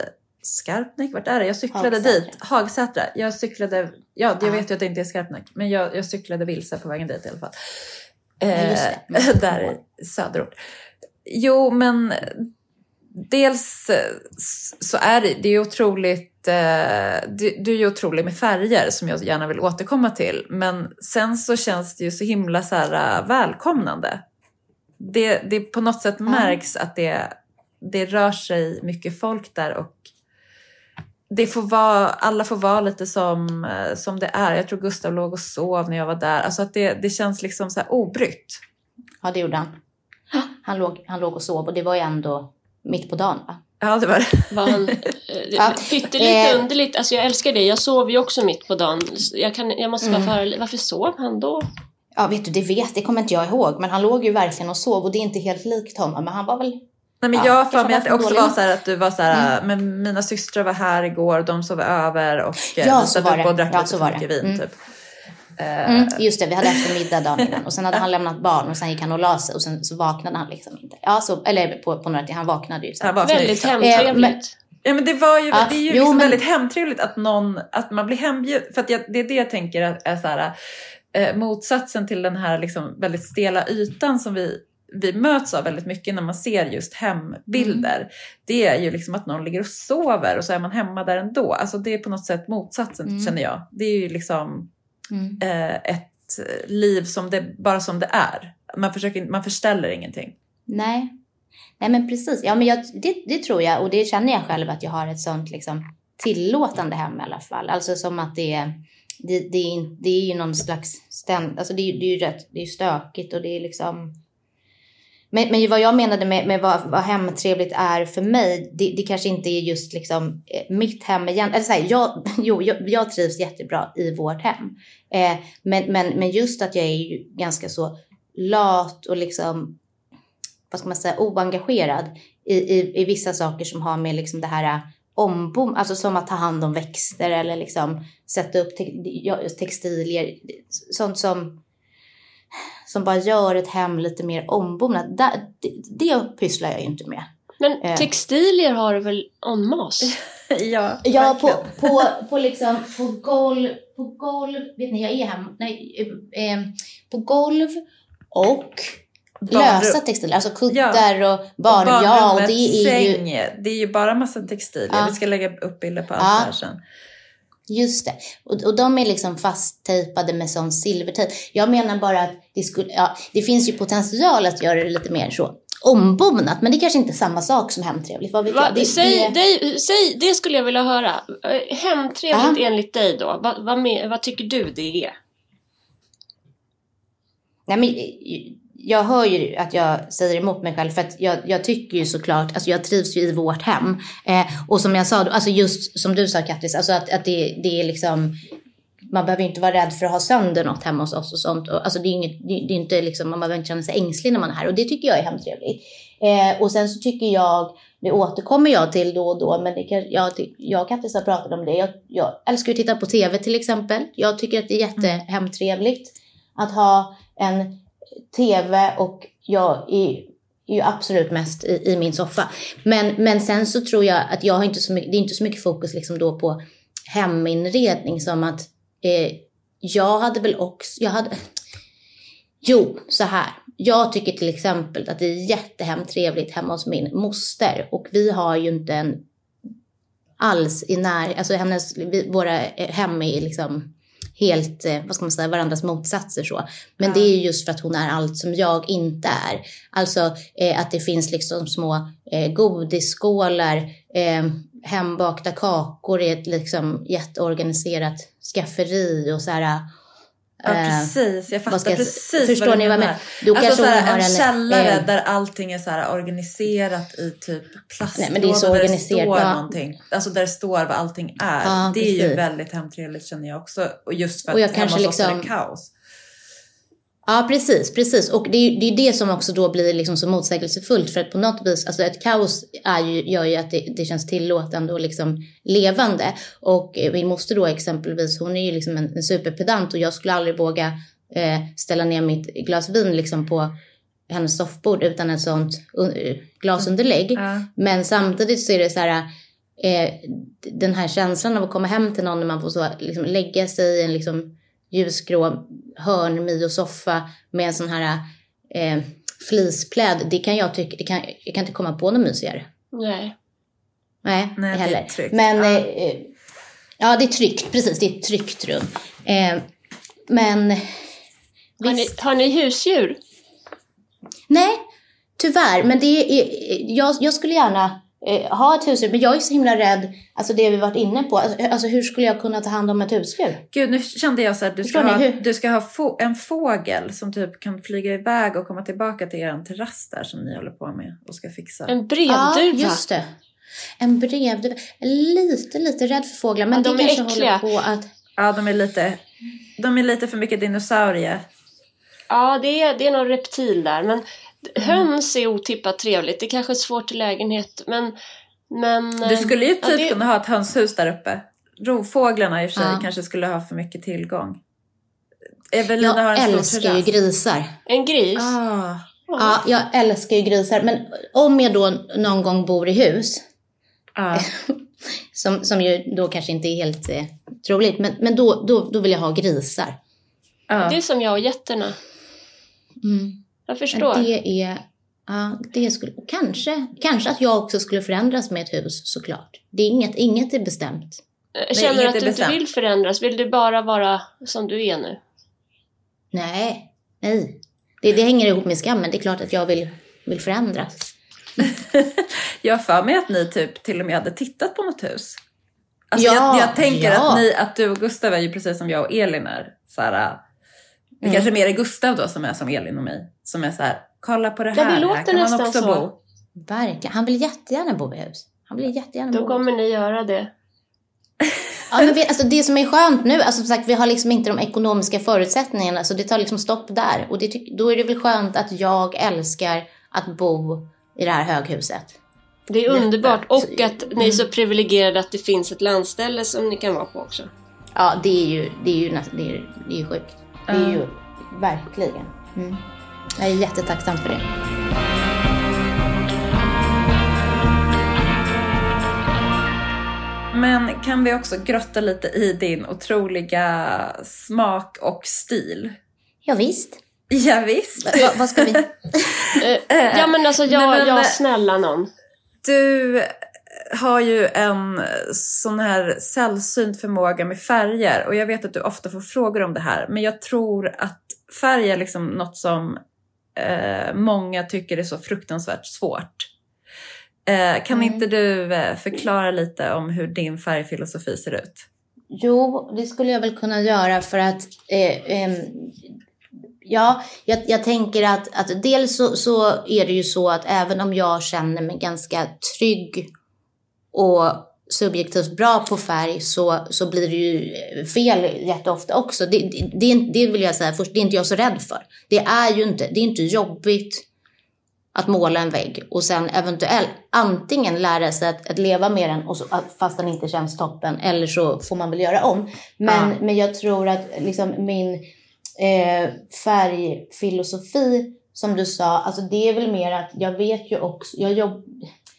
[SPEAKER 3] Skarpnäck, vart är det? Jag cyklade
[SPEAKER 1] Hagsätra.
[SPEAKER 3] dit, Hagsätra. Jag cyklade, ja jag
[SPEAKER 1] Ja.
[SPEAKER 3] vet ju att det inte är Skarpnäck, men jag, jag cyklade vilse på vägen dit i alla fall. Eh, där i söderort. Jo, men dels eh, så är det, det är otroligt, eh, du, är ju otrolig med färger som jag gärna vill återkomma till. Men sen så känns det ju så himla så här, eh, välkomnande. Det, det på något sätt märks att det, det rör sig mycket folk där och det får vara, alla får vara lite som, eh, som det är. Jag tror Gustav låg och sov när jag var där. Alltså att det, det känns liksom så här obrytt.
[SPEAKER 1] Ja, det gjorde han. Han låg, han låg och sov och det var ju ändå mitt på dagen va?
[SPEAKER 3] Ja, det var det.
[SPEAKER 2] Var han,
[SPEAKER 1] Ja,
[SPEAKER 2] pyttelite
[SPEAKER 1] eh.
[SPEAKER 2] underligt, alltså jag älskar det. Jag sov ju också mitt på dagen. Jag, kan, jag måste bara
[SPEAKER 1] Mm.
[SPEAKER 2] föra, varför sov han då?
[SPEAKER 1] Ja, vet du, det vet, det kommer inte jag ihåg. Men han låg ju verkligen och sov och det är inte helt likt honom. Men han var väl...
[SPEAKER 3] Nej, men
[SPEAKER 1] Ja,
[SPEAKER 3] jag för mig att det också
[SPEAKER 1] dålig.
[SPEAKER 3] var så här att du var så här, men mina systrar var här igår, de sov över och eh,
[SPEAKER 1] Ja,
[SPEAKER 3] vi
[SPEAKER 1] så
[SPEAKER 3] satt
[SPEAKER 1] var
[SPEAKER 3] upp
[SPEAKER 1] det.
[SPEAKER 3] och drack
[SPEAKER 1] Ja,
[SPEAKER 3] lite
[SPEAKER 1] så
[SPEAKER 3] för
[SPEAKER 1] var
[SPEAKER 3] mycket vin
[SPEAKER 1] Mm.
[SPEAKER 3] typ. Eh,
[SPEAKER 1] Mm, just det, vi hade eftermiddag dagen innan. Och sen hade han lämnat barn och sen gick han och la sig och sen så vaknade han liksom inte. Ja, så, eller på, på några timmar, han vaknade ju sen.
[SPEAKER 3] han var
[SPEAKER 2] Väldigt hemtrevligt.
[SPEAKER 3] Ja men det var ju,
[SPEAKER 1] Ja,
[SPEAKER 3] det är ju
[SPEAKER 1] jo,
[SPEAKER 3] liksom
[SPEAKER 1] men-
[SPEAKER 3] väldigt hemtrevligt att någon, att man blir hembjuden. För att jag, det är det jag tänker är, är så här, eh, motsatsen till den här liksom väldigt stela ytan som vi, vi möts av väldigt mycket när man ser just hembilder.
[SPEAKER 1] Mm.
[SPEAKER 3] Det är ju liksom att någon ligger och sover och så är man hemma där ändå. Alltså det är på något sätt motsatsen
[SPEAKER 1] Mm.
[SPEAKER 3] känner jag. Det är ju liksom
[SPEAKER 1] Mm.
[SPEAKER 3] eh, ett liv som det, bara som det är. Man, försöker, man förställer ingenting.
[SPEAKER 1] Nej. Nej men precis. Ja, men jag, det, det tror jag och det känner jag själv att jag har ett sånt liksom, tillåtande hem i alla fall. Alltså som att det är, det, det är, det är ju någon slags ständ, alltså det, är- det är ju rätt, det är stökigt och det är liksom men, men vad jag menade med, med vad, vad hemtrevligt är för mig, det, det kanske inte är just liksom eh, mitt hem igen. Eller så här, jag, jo, jag, jag trivs jättebra i vårt hem. Eh, men, men, men just att jag är ju ganska så lat och liksom, vad ska man säga, oengagerad i, i, i vissa saker som har med liksom det här eh, ombom, alltså som att ta hand om växter eller liksom sätta upp te, textilier, sånt som som bara gör ett hem lite mer ombonat. Det, det pysslar jag ju inte med.
[SPEAKER 2] Men
[SPEAKER 1] Eh.
[SPEAKER 2] textilier har du väl en masse?
[SPEAKER 3] ja,
[SPEAKER 1] Ja, på, på, på liksom, på golv, på golv, vet ni jag är hem, nej, eh, eh, på golv och
[SPEAKER 3] Barnrum.
[SPEAKER 1] lösa textilier, alltså kuddar och barn,
[SPEAKER 3] Och
[SPEAKER 1] ja och det är ju,
[SPEAKER 3] säng, det är ju bara massa textilier.
[SPEAKER 1] Ja.
[SPEAKER 3] Vi ska lägga upp bilder på allt
[SPEAKER 1] Ja.
[SPEAKER 3] här sen.
[SPEAKER 1] just det. Och, och de är liksom fasttejpade med sån silvertejp. Jag menar bara att det skulle, ja, det finns ju potential att göra det lite mer så ombonat, men det kanske inte är samma sak som hemtrevligt, vad vet
[SPEAKER 2] Va,
[SPEAKER 1] jag? Det,
[SPEAKER 2] säg,
[SPEAKER 1] det,
[SPEAKER 2] dig- säg, det skulle jag vilja höra. Hemtrevligt
[SPEAKER 1] Ja.
[SPEAKER 2] enligt dig då. Va, vad, med, vad tycker du det är?
[SPEAKER 1] Nej, men jag hör ju att jag säger emot mig själv för att jag, jag tycker ju såklart, alltså jag trivs ju i vårt hem. Eh, och som jag sa, alltså just som du sa Kattis, alltså att, att det, det är liksom, man behöver ju inte vara rädd för att ha sönder något hemma hos oss och sånt. Och, alltså det är, inget, det, det är inte liksom, man behöver inte känna sig ängslig när man är här och det tycker jag är hemtrevligt. Eh, och sen så tycker jag, det återkommer jag till då och då, men det kan, jag, jag och Kattis har pratat om det. Jag, jag älskar att titta på tv till exempel. Jag tycker att det är jättehemtrevligt att ha en tv och jag är ju absolut mest i, i min soffa. Men, men sen så tror jag att jag har inte så mycket, det är inte så mycket fokus liksom då på heminredning som att eh, jag hade väl också, jag hade, jo så här. Jag tycker till exempel att det är jättehemtrevligt hemma hos min moster och vi har ju inte en alls i när, alltså hennes, vi, våra hem är liksom helt, eh, vad ska man säga, varandras motsatser så. Men
[SPEAKER 3] Ja.
[SPEAKER 1] det är ju just för att hon är allt som jag inte är. Alltså eh, att det finns liksom små eh, godisskålar, eh, hembakta kakor i ett liksom jätteorganiserat skafferi och så här.
[SPEAKER 3] Ja,
[SPEAKER 1] eh,
[SPEAKER 3] precis. Jag fattar
[SPEAKER 1] jag-
[SPEAKER 3] precis
[SPEAKER 1] förstår
[SPEAKER 3] vad du
[SPEAKER 1] ni vad jag
[SPEAKER 3] menar.
[SPEAKER 1] Då
[SPEAKER 3] Alltså
[SPEAKER 1] kanske
[SPEAKER 3] såhär,
[SPEAKER 1] har
[SPEAKER 3] en
[SPEAKER 1] en,
[SPEAKER 3] källare
[SPEAKER 1] eh,
[SPEAKER 3] där allting är såhär organiserat i typ
[SPEAKER 1] Nej, men det är så
[SPEAKER 3] plastlådor där det
[SPEAKER 1] organiserat,
[SPEAKER 3] står någonting. Alltså där det står vad allting är.
[SPEAKER 1] Ja,
[SPEAKER 3] det är ju
[SPEAKER 1] precis.
[SPEAKER 3] väldigt hemtrevligt känner jag också. Och just för
[SPEAKER 1] Och jag
[SPEAKER 3] att hemma
[SPEAKER 1] kanske
[SPEAKER 3] hos oss är det
[SPEAKER 1] liksom-
[SPEAKER 3] kaos.
[SPEAKER 1] Ja, precis, precis. Och det är det, är det som också då blir liksom så motsägelsefullt. För att på något vis, alltså ett kaos är ju, gör ju att det, det känns tillåtande och liksom levande. Och eh, min moster då exempelvis, hon är ju liksom en, en superpedant och jag skulle aldrig våga eh, ställa ner mitt glas vin liksom på hennes soffbord utan ett sånt uh, glasunderlägg.
[SPEAKER 3] Ja.
[SPEAKER 1] Men samtidigt så är det så här, eh, den här känslan av att komma hem till någon när man får så, liksom, lägga sig i en liksom, ljusgrå hörn Mio-soffa med en sån här eh, flispläd. Det kan jag tycka, det kan, jag kan inte komma på något mysigare.
[SPEAKER 2] Nej.
[SPEAKER 1] Nej,
[SPEAKER 3] Nej,
[SPEAKER 1] inte
[SPEAKER 3] det är
[SPEAKER 1] heller.
[SPEAKER 3] tryggt.
[SPEAKER 1] Men
[SPEAKER 3] Ja.
[SPEAKER 1] eh, eh, ja, det är tryggt. Precis, det är ett tryggt rum. Eh, men
[SPEAKER 2] Har ni,
[SPEAKER 1] visst.
[SPEAKER 2] har ni husdjur?
[SPEAKER 1] Nej, tyvärr. Men det är, jag, jag skulle gärna eh, ha ett husdjur, men jag är så himla rädd. Alltså det vi varit inne på. Alltså, alltså hur skulle jag kunna ta hand om ett husdjur?
[SPEAKER 3] Gud, nu kände jag så att du ska
[SPEAKER 1] Förstår
[SPEAKER 3] ha, du ska ha få, en fågel som typ kan flyga iväg och komma tillbaka till er terrass där som ni håller på med och ska fixa.
[SPEAKER 2] En
[SPEAKER 1] Ja,
[SPEAKER 2] brevduva?
[SPEAKER 1] just det. En brevduva. Lite, lite rädd för fåglar, men
[SPEAKER 2] Ja,
[SPEAKER 1] det
[SPEAKER 2] de är
[SPEAKER 1] kanske
[SPEAKER 2] äckliga.
[SPEAKER 1] håller på att...
[SPEAKER 3] Ja, de är lite, de är lite för mycket dinosaurie.
[SPEAKER 2] Ja, det är, det är någon reptil där. Men höns är otippat trevligt. Det kanske är svårt i lägenhet, men... men
[SPEAKER 3] Du skulle ju
[SPEAKER 2] eh,
[SPEAKER 3] typ
[SPEAKER 2] ja, det-
[SPEAKER 3] kunna ha ett hönshus där uppe. Rovfåglarna i och för sig
[SPEAKER 1] Ja.
[SPEAKER 3] kanske skulle ha för mycket tillgång. Evelina har
[SPEAKER 1] Jag
[SPEAKER 3] en stor
[SPEAKER 1] älskar ju
[SPEAKER 3] terrass.
[SPEAKER 1] grisar.
[SPEAKER 2] En gris?
[SPEAKER 3] Ah,
[SPEAKER 1] Ja, jag älskar ju grisar. Men om jag då någon gång bor i hus,
[SPEAKER 3] ah.
[SPEAKER 1] som, som ju då kanske inte är helt eh, troligt, men, men då, då, då vill jag ha grisar.
[SPEAKER 3] ah.
[SPEAKER 2] Det är som jag och getterna.
[SPEAKER 1] Mm.
[SPEAKER 2] Jag förstår.
[SPEAKER 1] Det är... Ja, det skulle, kanske, kanske att jag också skulle förändras med ett hus såklart. Det är inget, inget är bestämt.
[SPEAKER 2] Jag känner
[SPEAKER 3] inget
[SPEAKER 2] att du inte vill förändras. Vill du bara vara som du är nu?
[SPEAKER 1] Nej, nej. Det, det hänger ihop med skammen. Det är klart att jag vill, vill förändras.
[SPEAKER 3] Jag för mig att ni typ till och med hade tittat på något hus. Alltså
[SPEAKER 1] Ja,
[SPEAKER 3] jag, jag tänker
[SPEAKER 1] ja.
[SPEAKER 3] att, ni, att du och Gustav är ju precis som jag och Elin är. Så här, det
[SPEAKER 1] Mm.
[SPEAKER 3] kanske mer är Gustav då som är som Elin och mig. Som är så här, kolla på det
[SPEAKER 2] Ja,
[SPEAKER 3] här,
[SPEAKER 2] det
[SPEAKER 3] här
[SPEAKER 2] låter
[SPEAKER 3] kan man också
[SPEAKER 2] så.
[SPEAKER 3] bo.
[SPEAKER 1] Verkligen. Han vill jättegärna bo i hus. Han vill jättegärna
[SPEAKER 2] Då
[SPEAKER 1] bo
[SPEAKER 2] kommer ni göra det.
[SPEAKER 1] Ja, men vi, alltså det som är skönt nu, alltså som sagt, vi har liksom inte de ekonomiska förutsättningarna, så det tar liksom stopp där. Och det, då är det väl skönt att jag älskar att bo i det här höghuset.
[SPEAKER 2] Det är underbart. Och att ni är så privilegierade att det finns ett landställe som ni kan vara på också.
[SPEAKER 1] Ja, det är ju, det är ju, det är, det är ju sjukt. Det är ju verkligen. Mm. Jag är jättetacksam för det.
[SPEAKER 3] Men kan vi också grotta lite i din otroliga smak och stil?
[SPEAKER 1] Ja, visst.
[SPEAKER 3] Ja, visst.
[SPEAKER 1] Va, vad ska vi...
[SPEAKER 2] Eh, ja men alltså jag,
[SPEAKER 3] Nej, men,
[SPEAKER 2] jag
[SPEAKER 3] eh,
[SPEAKER 2] snälla någon.
[SPEAKER 3] Du har ju en sån här sällsynt förmåga med färger och jag vet att du ofta får frågor om det här men jag tror att färg är liksom något som eh, många tycker är så fruktansvärt svårt. Eh, kan
[SPEAKER 1] Mm.
[SPEAKER 3] inte du eh, förklara lite om hur din färgfilosofi ser ut?
[SPEAKER 1] Jo, det skulle jag väl kunna göra för att eh, ehm, ja, jag, jag tänker att, att dels så, så är det ju så att även om jag känner mig ganska trygg och subjektivt bra på färg så, så blir det ju fel jätteofta också. Det, det, det, vill jag säga först, det är inte jag så rädd för. Det är ju inte, det är inte jobbigt att måla en vägg och sen eventuellt antingen lära sig att, att leva med den och så, fast den inte känns toppen eller så får man väl göra om. Men,
[SPEAKER 3] Ja.
[SPEAKER 1] men jag tror att liksom min eh, färgfilosofi som du sa, alltså det är väl mer att jag vet ju också, jag jobb,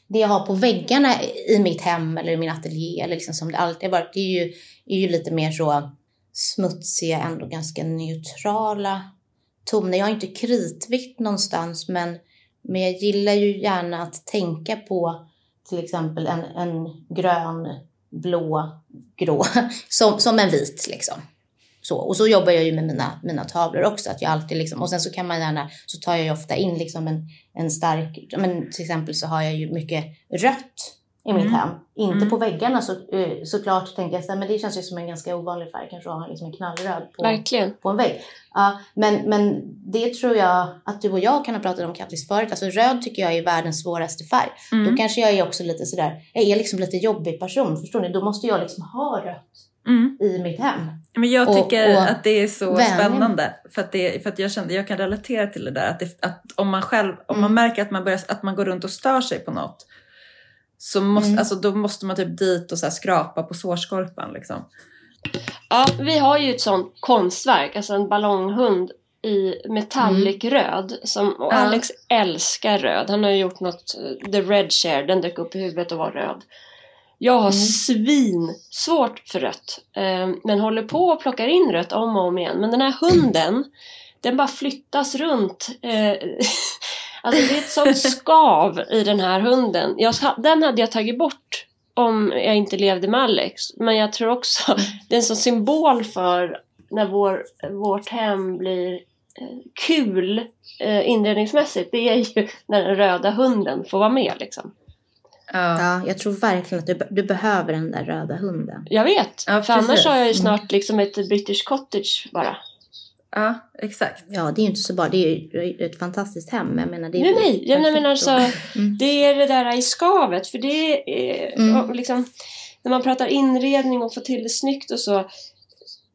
[SPEAKER 1] det jag har på väggarna i mitt hem eller i min ateljé eller liksom som det alltid har varit, det är ju, är ju lite mer så smutsiga, ändå ganska neutrala toner. Jag har inte kritvitt någonstans men, men jag gillar ju gärna att tänka på till exempel en, en grön, blå, grå som, som en vit liksom. Så. Och så jobbar jag ju med mina, mina tavlor också. Att jag alltid liksom, och sen så kan man gärna, så tar jag ju ofta in liksom en, en stark, men till exempel så har jag ju mycket rött i mitt
[SPEAKER 3] Mm.
[SPEAKER 1] hem. Inte
[SPEAKER 3] Mm.
[SPEAKER 1] på väggarna så, eh, såklart tänkte jag så men det känns ju som en ganska ovanlig färg. Kanske ha liksom en knallröd på,
[SPEAKER 2] Verkligen.
[SPEAKER 1] på en vägg. Ja, men, men det tror jag att du och jag kan ha pratat om Kattis förut. Alltså röd tycker jag är världens svåraste färg.
[SPEAKER 3] Mm.
[SPEAKER 1] Då kanske jag är också lite sådär, jag är liksom lite jobbig person, förstår ni? Då måste jag liksom ha rött
[SPEAKER 3] Mm.
[SPEAKER 1] i mitt hem.
[SPEAKER 3] Men jag
[SPEAKER 1] Och-
[SPEAKER 3] tycker
[SPEAKER 1] och
[SPEAKER 3] att det är så
[SPEAKER 1] vänja.
[SPEAKER 3] spännande. För att, det, för att jag, kände, jag kan relatera till det där. Att, det, att om man själv om man
[SPEAKER 1] Mm.
[SPEAKER 3] märker att man, börjar, att man går runt och stör sig på något. Så måste,
[SPEAKER 1] Mm.
[SPEAKER 3] alltså, då måste man typ dit och så här skrapa på sårskorpan. Liksom.
[SPEAKER 2] Ja, vi har ju ett sånt konstverk, alltså en ballonghund i metallic röd. Som, och
[SPEAKER 3] Ja.
[SPEAKER 2] Alex älskar röd. Han har ju gjort något, eh, the red share, den dök upp i huvudet och var röd. Jag har
[SPEAKER 1] Mm.
[SPEAKER 2] svin svårt för rött. eh, Men håller på och plockar in rött om och om igen. Men den här hunden, den bara flyttas runt. eh, Alltså det är ett sånt skav i den här hunden. Jag, den hade jag tagit bort om jag inte levde med Alex. Men jag tror också det är en sån symbol för när vår, vårt hem blir eh, kul inredningsmässigt. Det är ju när den röda hunden får vara med liksom.
[SPEAKER 1] Ja. ja, jag tror verkligen att du, du behöver den där röda hunden.
[SPEAKER 2] Jag vet, ja, för annars har jag ju snart liksom ett British cottage bara.
[SPEAKER 3] Ja, exakt.
[SPEAKER 1] Ja, det är ju inte så bra. Det är ju ett fantastiskt hem. Jag menar, det är
[SPEAKER 2] nej, nej. Jag menar alltså, mm. det är det där i skavet. För det är mm. liksom, när man pratar inredning och få till det snyggt och så.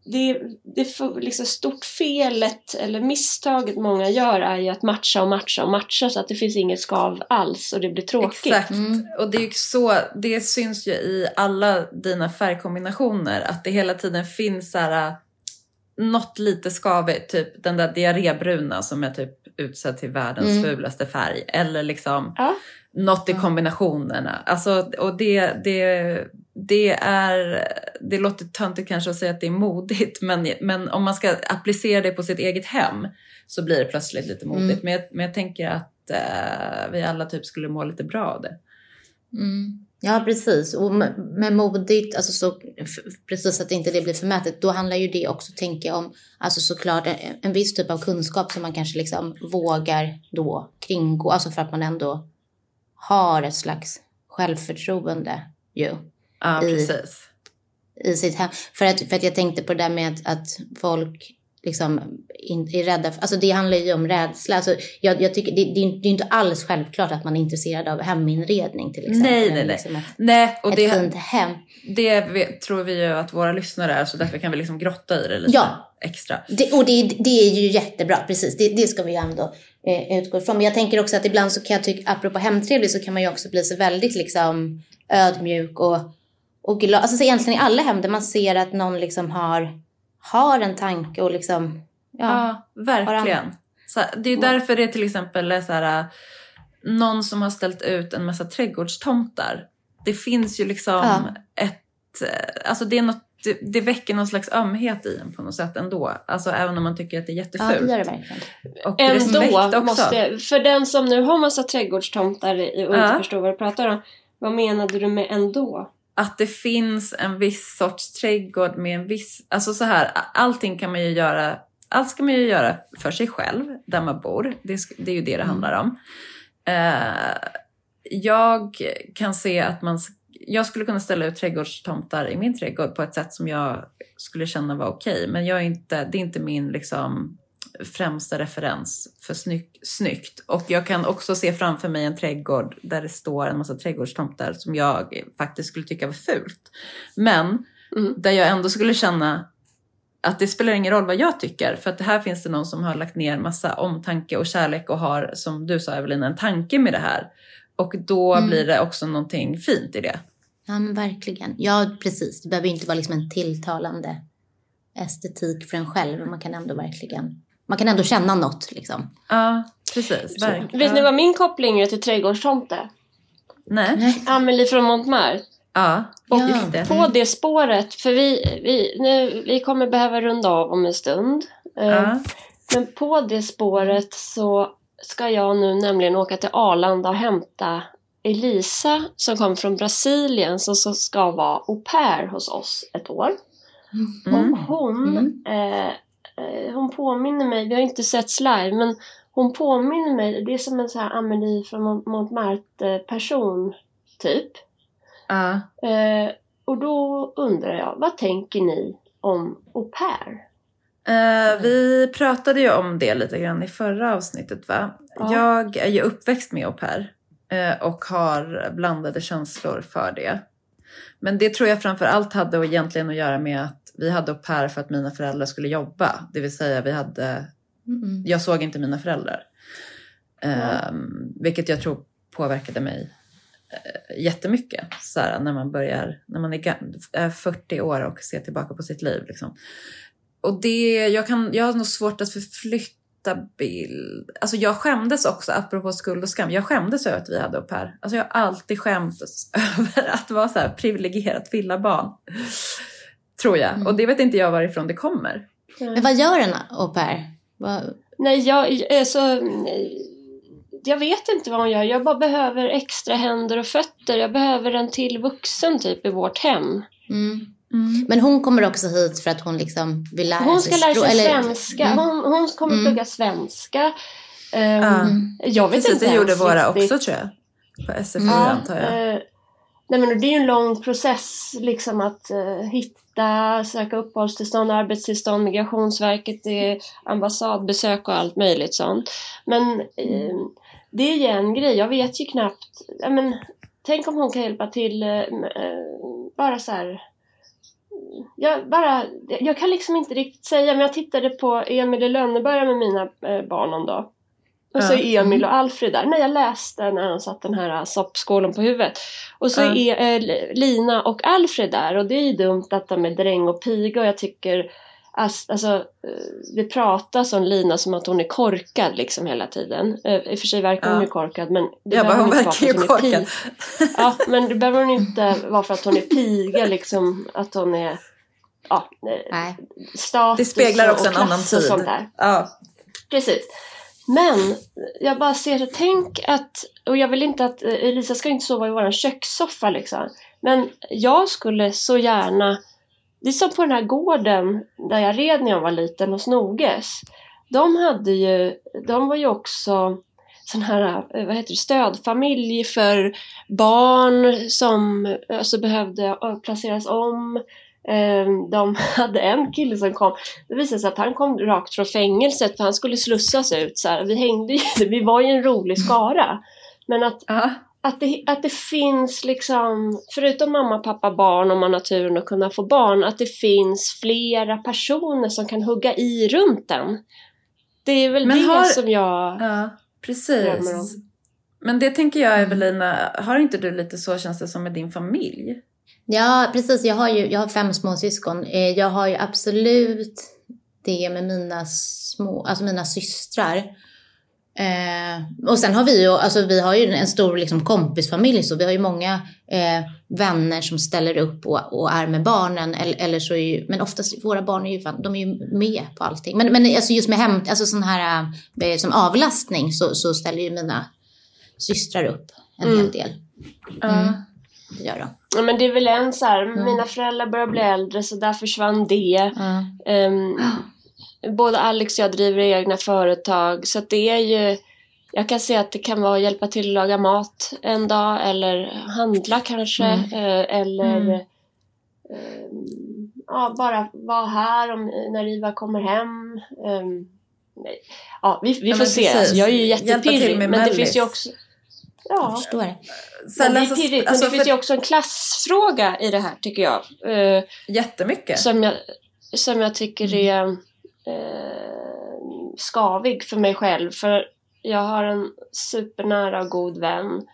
[SPEAKER 2] Det, det för, liksom stort felet eller misstaget många gör är ju att matcha och matcha och matcha så att det finns inget skav alls och det blir tråkigt.
[SPEAKER 3] Exakt, mm. och det är så, det syns ju i alla dina färgkombinationer att det hela tiden finns så här något lite skavigt, typ den där diarrébruna som är typ utsedd till världens mm. fulaste färg. Eller liksom ja. något i kombinationerna. Alltså, och det, det, det är, det låter töntigt kanske att säga att det är modigt, men, men om man ska applicera det på sitt eget hem så blir det plötsligt lite modigt. Mm. Men, jag, men jag tänker att uh, vi alla typ skulle må lite bra av det.
[SPEAKER 1] Mm. Ja, precis. Och med, med modigt, alltså så, precis att inte det blir förmätet, då handlar ju det också, tänker jag, om alltså såklart en, en viss typ av kunskap som man kanske liksom vågar då kringgå, alltså för att man ändå har ett slags självförtroende ju.
[SPEAKER 3] Ja, i.
[SPEAKER 1] I sitt hem. För att, för att jag tänkte på det där med att, att folk liksom är rädda för, alltså det handlar ju om rädsla. Alltså jag, jag tycker det, det, är, det är inte alls självklart att man är intresserad av heminredning till exempel.
[SPEAKER 3] Nej, nej, nej.
[SPEAKER 1] Liksom ett,
[SPEAKER 3] nej
[SPEAKER 1] och det, fint hem.
[SPEAKER 3] Det tror vi ju att våra lyssnare är så därför kan vi liksom grotta i det lite ja. extra.
[SPEAKER 1] Det, och det, det är ju jättebra, precis. Det, det ska vi ju ändå eh, utgå ifrån. Men jag tänker också att ibland så kan jag tycka, apropå hemtrevlig, så kan man ju också bli så väldigt liksom ödmjuk och, och glad. Alltså så egentligen i alla hem där man ser att någon liksom har har en tanke och liksom...
[SPEAKER 3] Ja, ja verkligen. Så, det är därför det till exempel är så här, någon som har ställt ut en massa trädgårdstomtar. Det finns ju liksom ja. ett... Alltså det är något det, det, väcker någon slags ömhet i en på något sätt ändå. Alltså även om man tycker att det är jättefult. Ja, det
[SPEAKER 1] gör det verkligen.
[SPEAKER 2] Och ändå måste, för den som nu har massa trädgårdstomtar och ja. inte förstår vad du pratar om. Vad menade du med ändå?
[SPEAKER 3] Att det finns en viss sorts trädgård med en viss... Alltså så här, allting kan man ju göra... Allt ska man ju göra för sig själv, där man bor. Det, det är ju det det mm. handlar om. Uh, jag kan se att man... Jag skulle kunna ställa ut trädgårdstomtar i min trädgård på ett sätt som jag skulle känna var okej. Men jag är inte, det är inte min liksom främsta referens för snygg, snyggt. Och jag kan också se framför mig en trädgård där det står en massa trädgårdstomtar som jag faktiskt skulle tycka var fult. Men mm. där jag ändå skulle känna att det spelar ingen roll vad jag tycker för att här finns det någon som har lagt ner massa omtanke och kärlek och har, som du sa Evelina, en tanke med det här. Och då mm. blir det också någonting fint i det.
[SPEAKER 1] Ja men verkligen. Ja precis, det behöver inte vara liksom en tilltalande estetik för en själv. Men man kan ändå verkligen man kan ändå känna något liksom.
[SPEAKER 3] Ja, precis. Verkligen.
[SPEAKER 2] Vet ni vad min koppling är till trädgårdstomte?
[SPEAKER 3] Nej.
[SPEAKER 2] Amelie från Montmartre.
[SPEAKER 3] Ja,
[SPEAKER 2] och det. på det spåret, för vi, vi, nu, vi kommer behöva runda av om en stund. Eh, ja. Men på det spåret så ska jag nu nämligen åka till Arlanda och hämta Elisa som kommer från Brasilien som ska vara au pair hos oss ett år. Mm. Och hon mm. Eh, hon påminner mig, vi har inte sett live, men hon påminner mig, det är som en sån här Amelie från Montmartre-person, typ.
[SPEAKER 3] Uh.
[SPEAKER 2] Eh, och då undrar jag, vad tänker ni om au pair?
[SPEAKER 3] Uh, vi pratade ju om det lite grann i förra avsnittet va? Ja. Jag är ju uppväxt med au pair uh, och har blandade känslor för det. Men det tror jag framför allt hade egentligen att göra med att vi hade au pair för att mina föräldrar skulle jobba. Det vill säga vi hade, mm. jag såg inte mina föräldrar. Mm. Um, vilket jag tror påverkade mig uh, jättemycket. Så här, när man börjar, när man är, är 40 år och ser tillbaka på sitt liv. Liksom. Och det, jag, kan, jag har nog svårt att förflytta bild. Alltså jag skämdes också, apropå skuld och skam, jag skämdes över att vi hade au pair. Alltså jag har alltid skämts över att vara så här privilegierat villabarn. Tror jag. Mm. Och det vet inte jag varifrån det kommer.
[SPEAKER 1] Men vad gör en au pair? Vad...
[SPEAKER 2] Nej, jag, alltså, jag vet inte vad hon gör. Jag bara behöver extra händer och fötter. Jag behöver en till vuxen typ i vårt hem.
[SPEAKER 1] Mm. Men hon kommer också hit för att hon liksom vill lära
[SPEAKER 2] Hon
[SPEAKER 1] sig
[SPEAKER 2] ska lära sig
[SPEAKER 1] eller-
[SPEAKER 2] svenska.
[SPEAKER 1] Mm.
[SPEAKER 2] Hon, hon kommer
[SPEAKER 1] Mm.
[SPEAKER 2] plugga svenska. Ehm,
[SPEAKER 3] Ja.
[SPEAKER 2] Jag vet
[SPEAKER 3] Precis,
[SPEAKER 2] inte
[SPEAKER 3] det gjorde våra
[SPEAKER 2] riktigt.
[SPEAKER 3] också tror jag. På SFI
[SPEAKER 1] Mm.
[SPEAKER 3] antar jag.
[SPEAKER 2] eh, nej men det är ju en lång process liksom att eh, hitta, söka uppehållstillstånd, arbetstillstånd, Migrationsverket, det ambassadbesök och allt möjligt sånt. Men eh, det är ju en grej, jag vet ju knappt, men, tänk om hon kan hjälpa till eh, bara så här. Jag, bara, jag kan liksom inte riktigt säga, men jag tittade på Emil i Lönneberga med mina eh, barn någon dag. Och så är Emil och Alfred där. När jag läste när de satt den här soppskålen på huvudet. Och så är eh, Lina och Alfred där. Och det är ju dumt att de är dräng och piga. Och jag tycker Alltså, eh, det pratas om Lina som att hon är korkad liksom hela tiden. Eh, I och för sig verkar hon ju korkad men det
[SPEAKER 3] Jag bara, hon verkar ju korkad.
[SPEAKER 2] Ja, men det behöver hon inte vara för att hon är piga liksom. Att hon är ja, eh,
[SPEAKER 1] Nej.
[SPEAKER 2] status
[SPEAKER 3] Det speglar också en annan tid.
[SPEAKER 2] sånt där.
[SPEAKER 3] Ja.
[SPEAKER 2] Precis. Men jag bara ser så, tänk att, och jag vill inte att, eh, Elisa ska inte sova i våran kökssoffa liksom. Men jag skulle så gärna, det är som på den här gården där jag red när jag var liten hos Noges. De hade ju, de var ju också sån här, eh, vad heter det, stödfamilj för barn som eh, alltså, behövde eh, placeras om. De hade en kille som kom, det visade sig att han kom rakt från fängelset för han skulle slussas ut. Så här. Vi hängde ju, vi var ju en rolig skara. Men att, att, det, att det finns liksom, förutom mamma, pappa, barn om man har turen att kunna få barn, att det finns flera personer som kan hugga i runt den. Det är väl
[SPEAKER 3] Men
[SPEAKER 2] det
[SPEAKER 3] har-
[SPEAKER 2] som jag...
[SPEAKER 3] ja,
[SPEAKER 2] Drömmer
[SPEAKER 3] precis.
[SPEAKER 2] om.
[SPEAKER 3] Men det tänker jag Evelina, har inte du lite så känns det som med din familj?
[SPEAKER 1] Ja, precis. Jag har ju jag har fem småsyskon. Eh, Jag har ju absolut det med mina små, alltså mina systrar. Eh, och sen har vi ju, alltså vi har ju en stor liksom, kompisfamilj så vi har ju många eh, vänner som ställer upp och, och är med barnen. Eller, eller så är ju, men oftast våra barn är ju, fan, de är ju med på allting. Men, men alltså just med hem, alltså sån här eh, som avlastning så, så ställer ju mina systrar upp en
[SPEAKER 2] Mm.
[SPEAKER 1] hel del. Mm. Det gör de.
[SPEAKER 2] Ja, men det är väl en så här,
[SPEAKER 1] Mm.
[SPEAKER 2] mina föräldrar börjar bli äldre så där försvann det.
[SPEAKER 1] Ja.
[SPEAKER 2] Både Alex och jag driver egna företag så det är ju jag kan se att det kan vara att hjälpa till att laga mat en dag eller handla kanske
[SPEAKER 1] Mm.
[SPEAKER 2] eh, eller
[SPEAKER 1] Mm.
[SPEAKER 2] ehm, ja, bara vara här om, när Iva kommer hem. Ehm, nej. ja, vi, vi
[SPEAKER 3] Ja,
[SPEAKER 2] får se. Alltså, jag är ju jättepirrig men det
[SPEAKER 3] mellis.
[SPEAKER 2] finns ju också
[SPEAKER 1] Jag
[SPEAKER 2] Ja,
[SPEAKER 1] förstår.
[SPEAKER 3] Sen,
[SPEAKER 2] men det är
[SPEAKER 3] alltså,
[SPEAKER 2] pirrigt.
[SPEAKER 3] alltså,
[SPEAKER 2] men det finns
[SPEAKER 3] för-
[SPEAKER 2] ju också en klassfråga i det här tycker jag. Eh,
[SPEAKER 3] Jättemycket.
[SPEAKER 2] som jag, som jag tycker är eh, skavig för mig själv. För jag har en supernära och god vän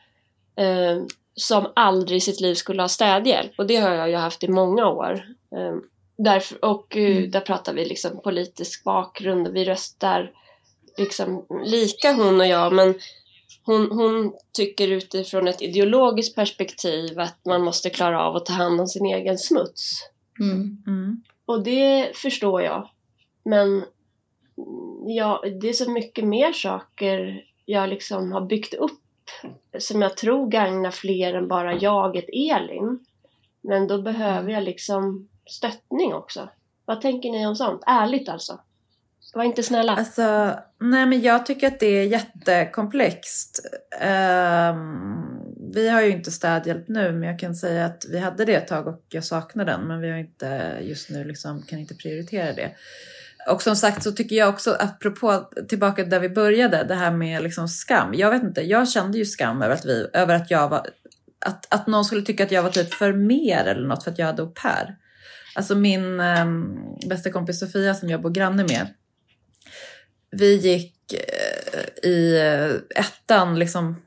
[SPEAKER 2] eh, som aldrig i sitt liv skulle ha städhjälp. Och det har jag ju haft i många år. Eh, därför, och eh,
[SPEAKER 1] Mm.
[SPEAKER 2] där pratar vi liksom politisk bakgrund och vi röstar liksom lika hon och jag. Men hon, hon tycker utifrån ett ideologiskt perspektiv att man måste klara av att ta hand om sin egen smuts.
[SPEAKER 1] Mm.
[SPEAKER 3] Mm.
[SPEAKER 2] Och det förstår jag. Men mm, ja, det är så mycket mer saker jag liksom har byggt upp som jag tror gagnar fler än bara jaget Elin. Men då behöver jag liksom stöttning också. Vad tänker ni om sånt? Ärligt alltså. Var inte snälla.
[SPEAKER 3] Alltså, nej men jag tycker att det är jättekomplext. Ehm, vi har ju inte städhjälp nu men jag kan säga att vi hade det ett tag och jag saknar den men vi har inte just nu liksom, kan inte prioritera det. Och som sagt så tycker jag också, apropå tillbaka där vi började, det här med liksom skam. Jag vet inte, jag kände ju skam över att, vi, över att jag var, att, att någon skulle tycka att jag var typ för mer eller något för att jag hade au pair. Alltså min eh, bästa kompis Sofia som jag bor granne med, vi gick eh, i eh, ettan, liksom,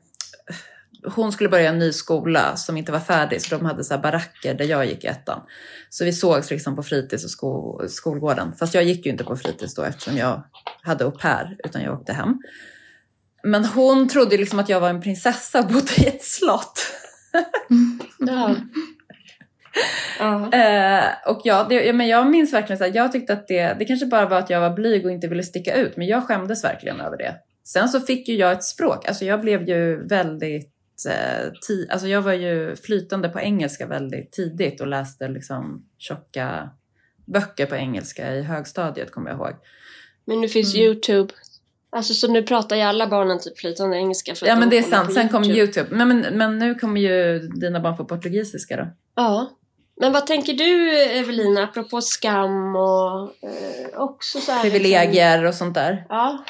[SPEAKER 3] hon skulle börja en ny skola som inte var färdig, så de hade så här baracker där jag gick i ettan. Så vi sågs liksom på fritids och sko, skolgården. Fast jag gick ju inte på fritids då eftersom jag hade au pair, utan jag åkte hem. Men hon trodde liksom att jag var en prinsessa och bodde i ett slott.
[SPEAKER 2] Ja. ja.
[SPEAKER 3] Eh, och ja, det, men jag minns verkligen så här, jag tyckte att det, det kanske bara var att jag var blyg och inte ville sticka ut, men jag skämdes verkligen över det. Sen så fick ju jag ett språk. Alltså jag blev ju väldigt... Eh, alltså jag var ju flytande på engelska väldigt tidigt och läste liksom tjocka böcker på engelska i högstadiet kommer jag ihåg.
[SPEAKER 2] Men nu finns
[SPEAKER 3] Mm.
[SPEAKER 2] Youtube. Alltså så nu pratar ju alla barnen typ flytande engelska. För
[SPEAKER 3] Ja men det är sant, sen kom YouTube. Men, men, men nu kommer ju dina barn få portugisiska då.
[SPEAKER 2] Ja. Men vad tänker du Evelina, apropå skam och eh, också så här... Liksom,
[SPEAKER 3] Privilegier och sånt där.
[SPEAKER 2] ja.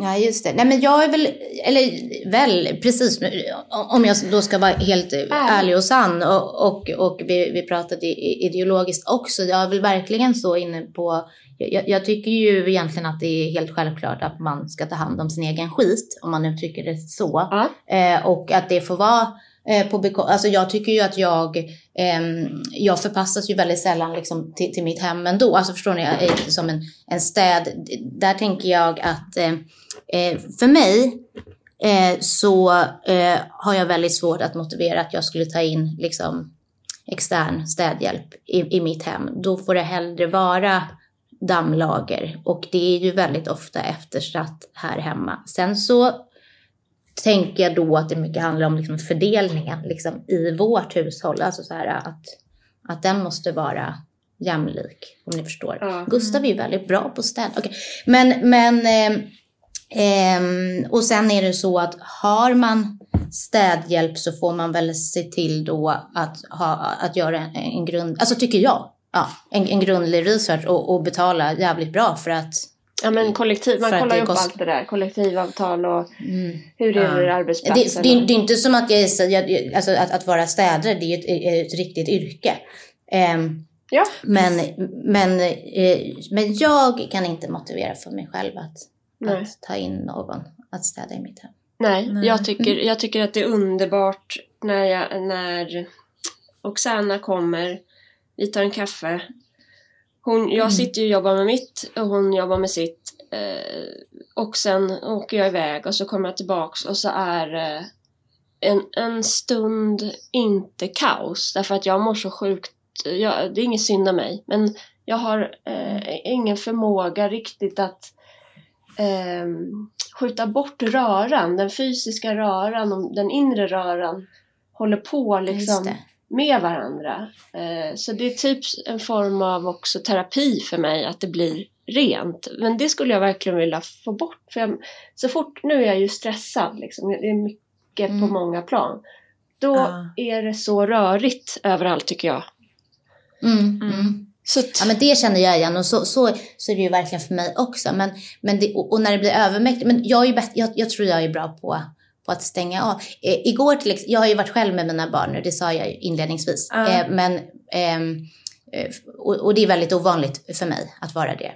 [SPEAKER 1] Ja, just det. Nej, men jag är väl, eller väl, precis, om jag då ska vara helt ärlig och sann och, och, och vi, vi pratade ideologiskt också. Jag är väl verkligen så inne på, jag, jag tycker ju egentligen att det är helt självklart att man ska ta hand om sin egen skit, om man uttrycker det så.
[SPEAKER 2] Ja.
[SPEAKER 1] Eh, och att det får vara Eh, på Alltså jag tycker ju att jag, eh, jag förpassas ju väldigt sällan liksom till, till mitt hem ändå. Alltså förstår ni, jag som en, en städ. Där tänker jag att eh, eh, för mig eh, så eh, har jag väldigt svårt att motivera att jag skulle ta in liksom extern städhjälp i, i mitt hem. Då får det hellre vara dammlager och det är ju väldigt ofta eftersatt här hemma. Sen så tänker jag då att det mycket handlar om liksom fördelningen liksom i vårt hushåll. Alltså så här att, att den måste vara jämlik, om ni förstår.
[SPEAKER 2] Ja.
[SPEAKER 1] Gustav är ju väldigt bra på städ. Okej. Men, men ehm, ehm, och sen är det så att har man städhjälp så får man väl se till då att, ha, att göra en, en grund, alltså tycker jag, ja, en, en grundlig research och, och betala jävligt bra för att
[SPEAKER 2] ja men kollektiv, man kollar
[SPEAKER 1] det
[SPEAKER 2] upp
[SPEAKER 1] kost-
[SPEAKER 2] allt det där. Kollektivavtal och
[SPEAKER 1] mm,
[SPEAKER 2] hur är det
[SPEAKER 3] Ja.
[SPEAKER 2] ja.
[SPEAKER 1] Det,
[SPEAKER 2] arbetsplatsen.
[SPEAKER 1] det, det är inte som att jag är, jag, alltså att, att vara städare, det är ett, är ett riktigt yrke. Ehm,
[SPEAKER 2] Ja.
[SPEAKER 1] men, men, eh, men jag kan inte motivera för mig själv att,
[SPEAKER 2] Nej.
[SPEAKER 1] att ta in någon att städa i mitt hem.
[SPEAKER 2] Nej,
[SPEAKER 3] Nej.
[SPEAKER 2] Jag, tycker, jag tycker att det är underbart när, jag, när Oksana kommer, vi tar en kaffe. Hon, jag
[SPEAKER 1] Mm.
[SPEAKER 2] sitter ju och jobbar med mitt och hon jobbar med sitt. Eh, och sen åker jag iväg och så kommer jag tillbaks och så är eh, en, en stund inte kaos. Därför att jag mår så sjukt. Jag, det är ingen synd om mig. Men jag har eh, ingen förmåga riktigt att ehm, skjuta bort röran, den fysiska röran och den inre röran håller på liksom. Med varandra. Eh, så det är typ en form av också terapi för mig att det blir rent. Men det skulle jag verkligen vilja få bort. För jag, så fort, nu är jag ju stressad liksom, det är mycket
[SPEAKER 1] Mm.
[SPEAKER 2] på många plan. Då
[SPEAKER 3] Ja.
[SPEAKER 2] är det så rörigt överallt tycker jag.
[SPEAKER 1] Mm,
[SPEAKER 3] Mm.
[SPEAKER 1] mm.
[SPEAKER 2] Så
[SPEAKER 1] Ja, men det känner jag igen och så, så, så är det ju verkligen för mig också. Men, men det, och och när det blir övermäktigt, men jag, är ju bäst, jag, jag tror jag är bra på, på att stänga av. Eh, igår till ex- jag har ju varit själv med mina barn nu, det sa jag inledningsvis.
[SPEAKER 3] Ja.
[SPEAKER 1] Eh, men, ehm, eh, och, och det är väldigt ovanligt för mig att vara det.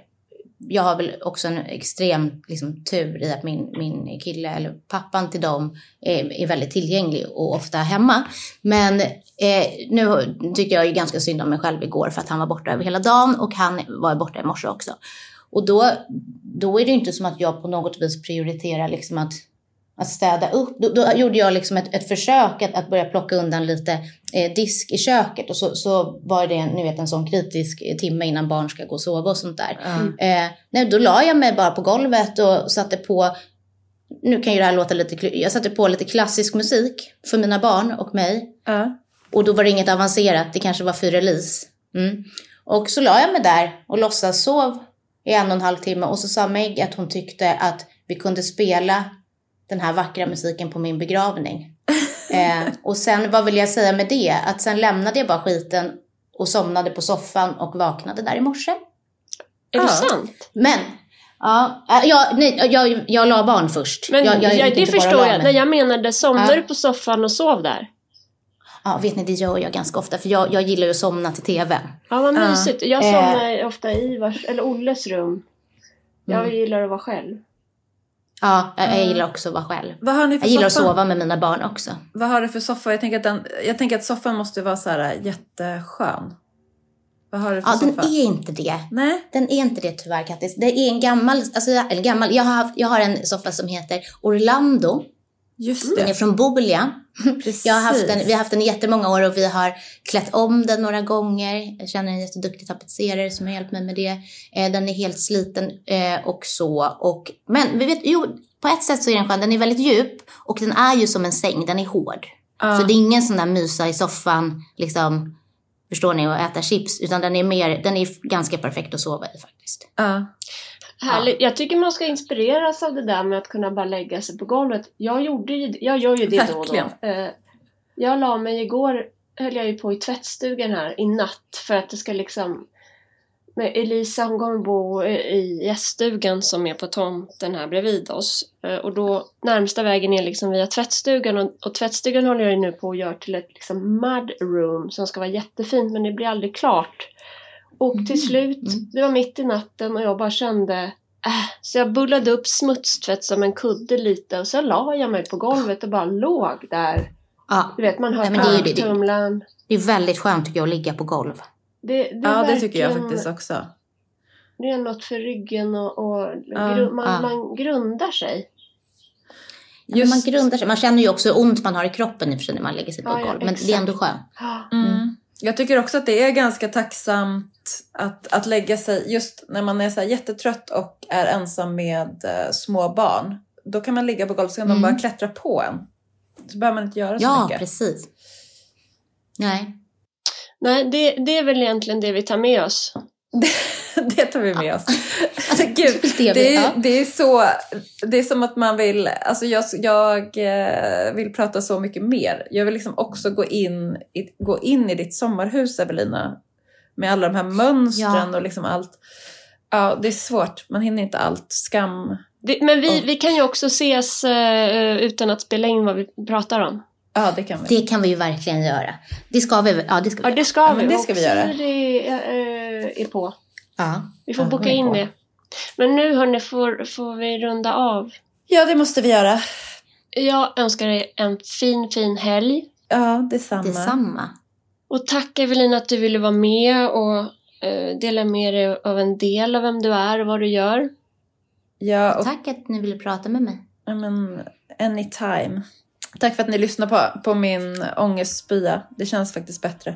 [SPEAKER 1] Jag har väl också en extrem liksom, tur i att min, min kille, eller pappan till dem, är, är väldigt tillgänglig och ofta hemma. Men eh, nu tyckte jag ju ganska synd om mig själv igår för att han var borta över hela dagen och han var borta i morse också. Och då, då är det inte som att jag på något vis prioriterar liksom att, att städa upp. Då, då gjorde jag liksom ett, ett försök att, att börja plocka undan lite eh, disk i köket och så, så var det ni vet, en sån kritisk timme innan barn ska gå och sova och sånt där.
[SPEAKER 3] Ja.
[SPEAKER 1] Eh, nej, då la jag mig bara på golvet och satte på, nu kan ju det här låta lite, jag satte på lite klassisk musik för mina barn och mig.
[SPEAKER 3] Ja.
[SPEAKER 1] Och då var det inget avancerat, det kanske var fyra lis. Mm. Och så la jag mig där och låtsas sov i en och en halv timme och så sa Meg att hon tyckte att vi kunde spela den här vackra musiken på min begravning. eh, och sen, vad vill jag säga med det? Att sen lämnade jag bara skiten och somnade på soffan och vaknade där i morse.
[SPEAKER 2] är
[SPEAKER 3] Ja.
[SPEAKER 2] det sant?
[SPEAKER 1] Men, ja, äh, jag, nej, jag, jag la barn först.
[SPEAKER 2] Men
[SPEAKER 1] jag, jag
[SPEAKER 2] ja,
[SPEAKER 1] gick
[SPEAKER 2] det förstår jag. Nej, jag menade, somnade
[SPEAKER 1] Ja.
[SPEAKER 2] du på soffan och sov där?
[SPEAKER 1] Ja, vet ni, det gör jag ganska ofta för jag, jag gillar ju att somna till tv.
[SPEAKER 2] Ja, vad
[SPEAKER 3] Ja.
[SPEAKER 2] mysigt. Jag
[SPEAKER 1] Eh.
[SPEAKER 2] somnar ofta i Ivars, eller Olles rum. Jag
[SPEAKER 1] Mm.
[SPEAKER 2] gillar att vara själv.
[SPEAKER 1] Ja, jag, jag
[SPEAKER 3] Ja.
[SPEAKER 1] gillar också att vara själv.
[SPEAKER 3] Vad har ni för
[SPEAKER 1] Jag gillar att
[SPEAKER 3] soffa?
[SPEAKER 1] sova med mina barn också.
[SPEAKER 3] Vad har du för soffa? Jag tänker att, den, jag tänker att soffan måste vara så här jätteskön. Vad har du för
[SPEAKER 1] Ja, den
[SPEAKER 3] soffa?
[SPEAKER 1] är inte det.
[SPEAKER 3] Nej?
[SPEAKER 1] Den är inte det tyvärr Kattis. Det är en gammal, alltså, eller gammal, jag har, haft, jag har en soffa som heter Orlando.
[SPEAKER 3] Just
[SPEAKER 1] Den är
[SPEAKER 3] det.
[SPEAKER 1] från Bolia.
[SPEAKER 3] Precis.
[SPEAKER 1] Jag har haft den, vi har haft den i jättemånga år och vi har klätt om den några gånger. Jag känner en jätteduktig tapetserare som har hjälpt mig med det. Eh, den är helt sliten eh, och så. Och, men vi vet, jo, på ett sätt så är den skön. Den är väldigt djup och den är ju som en säng. Den är hård.
[SPEAKER 3] Ja.
[SPEAKER 1] Så det är ingen sån där mysa i soffan, liksom, förstår ni, och äta chips. Utan den är, mer, den är ganska perfekt att sova i faktiskt.
[SPEAKER 3] Ja.
[SPEAKER 2] Härligt. Jag tycker man ska inspireras av det där med att kunna bara lägga sig på golvet. Jag, gjorde ju, jag gör ju det då och
[SPEAKER 3] Verkligen.
[SPEAKER 2] då. Eh, Jag la mig igår, höll jag ju på i tvättstugan här i natt för att det ska liksom med Elisa hon kommer bo i gäststugan som är på tomten här bredvid oss. Eh, Och då närmsta vägen är liksom via tvättstugan och, och tvättstugan håller jag ju nu på att göra till ett liksom mud room som ska vara jättefint men det blir aldrig klart. Och till slut,
[SPEAKER 1] mm.
[SPEAKER 2] det var mitt i natten och jag bara kände äh, så jag bullade upp smutstvätt som en kudde lite och så la jag mig på golvet och bara låg där.
[SPEAKER 1] Ja,
[SPEAKER 2] Du vet man hör
[SPEAKER 1] Nej, men det är ju det-
[SPEAKER 2] kaffetumlaren.
[SPEAKER 1] det är väldigt skönt tycker jag att ligga på golv.
[SPEAKER 2] Det, det, är
[SPEAKER 3] ja, det tycker jag faktiskt också.
[SPEAKER 2] Det är något för ryggen och, och
[SPEAKER 3] Ja,
[SPEAKER 2] gru- man,
[SPEAKER 1] ja.
[SPEAKER 2] man grundar sig.
[SPEAKER 1] Men Man grundar sig. Man känner ju också hur ont man har i kroppen i när man lägger sig på
[SPEAKER 2] Ja,
[SPEAKER 1] golv. Men det är ändå skönt.
[SPEAKER 2] Ja.
[SPEAKER 3] Mm. Jag tycker också att det är ganska tacksamt att, att lägga sig just när man är så här jättetrött och är ensam med eh, små barn. Då kan man ligga på golvet så kan
[SPEAKER 1] Mm.
[SPEAKER 3] de bara klättra på en. Så behöver man inte göra så
[SPEAKER 1] Ja,
[SPEAKER 3] mycket.
[SPEAKER 1] precis. Nej.
[SPEAKER 2] Nej, det, det är väl egentligen det vi tar med oss.
[SPEAKER 3] det tar vi med oss. Alltså, gud,
[SPEAKER 1] Det
[SPEAKER 3] det, är, det är så, det är som att man vill, alltså jag, jag eh, vill prata så mycket mer. Jag vill liksom också gå in, i, gå in i ditt sommarhus Evelina. Med alla de här mönstren
[SPEAKER 1] Ja.
[SPEAKER 3] och liksom allt. Ja, det är svårt. Man hinner inte allt. Skam.
[SPEAKER 2] Vi, men vi,
[SPEAKER 3] Och-
[SPEAKER 2] vi kan ju också ses eh, utan att spela in vad vi pratar om.
[SPEAKER 3] Ja, det kan vi.
[SPEAKER 1] Det kan vi ju verkligen göra. Det ska vi Ja, det ska vi
[SPEAKER 2] Ja, det ska
[SPEAKER 3] Ja,
[SPEAKER 2] vi.
[SPEAKER 3] men det ska vi göra.
[SPEAKER 2] Siri eh, är på.
[SPEAKER 1] Ja.
[SPEAKER 2] Vi får
[SPEAKER 3] Ja,
[SPEAKER 2] boka
[SPEAKER 3] är
[SPEAKER 2] in det. Men nu hörni får, får vi runda av.
[SPEAKER 3] Ja, det måste vi göra.
[SPEAKER 2] Jag önskar dig en fin, fin helg.
[SPEAKER 3] Ja, detsamma.
[SPEAKER 1] Detsamma.
[SPEAKER 2] Och tack Evelina att du ville vara med och eh, dela med dig av en del av vem du är och vad du gör.
[SPEAKER 3] Ja, och
[SPEAKER 1] Tack att ni ville prata med mig.
[SPEAKER 3] ja, men, anytime. Tack för att ni lyssnar på, på min ångestspya. Det känns faktiskt bättre.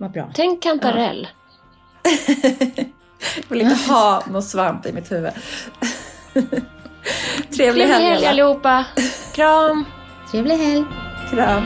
[SPEAKER 1] Vad bra.
[SPEAKER 2] Tänk kantarell.
[SPEAKER 3] Jag vill inte ha någon svamp i mitt huvud. Trevlig helg
[SPEAKER 2] allihopa. Kram!
[SPEAKER 1] Trevlig helg.
[SPEAKER 3] Kram.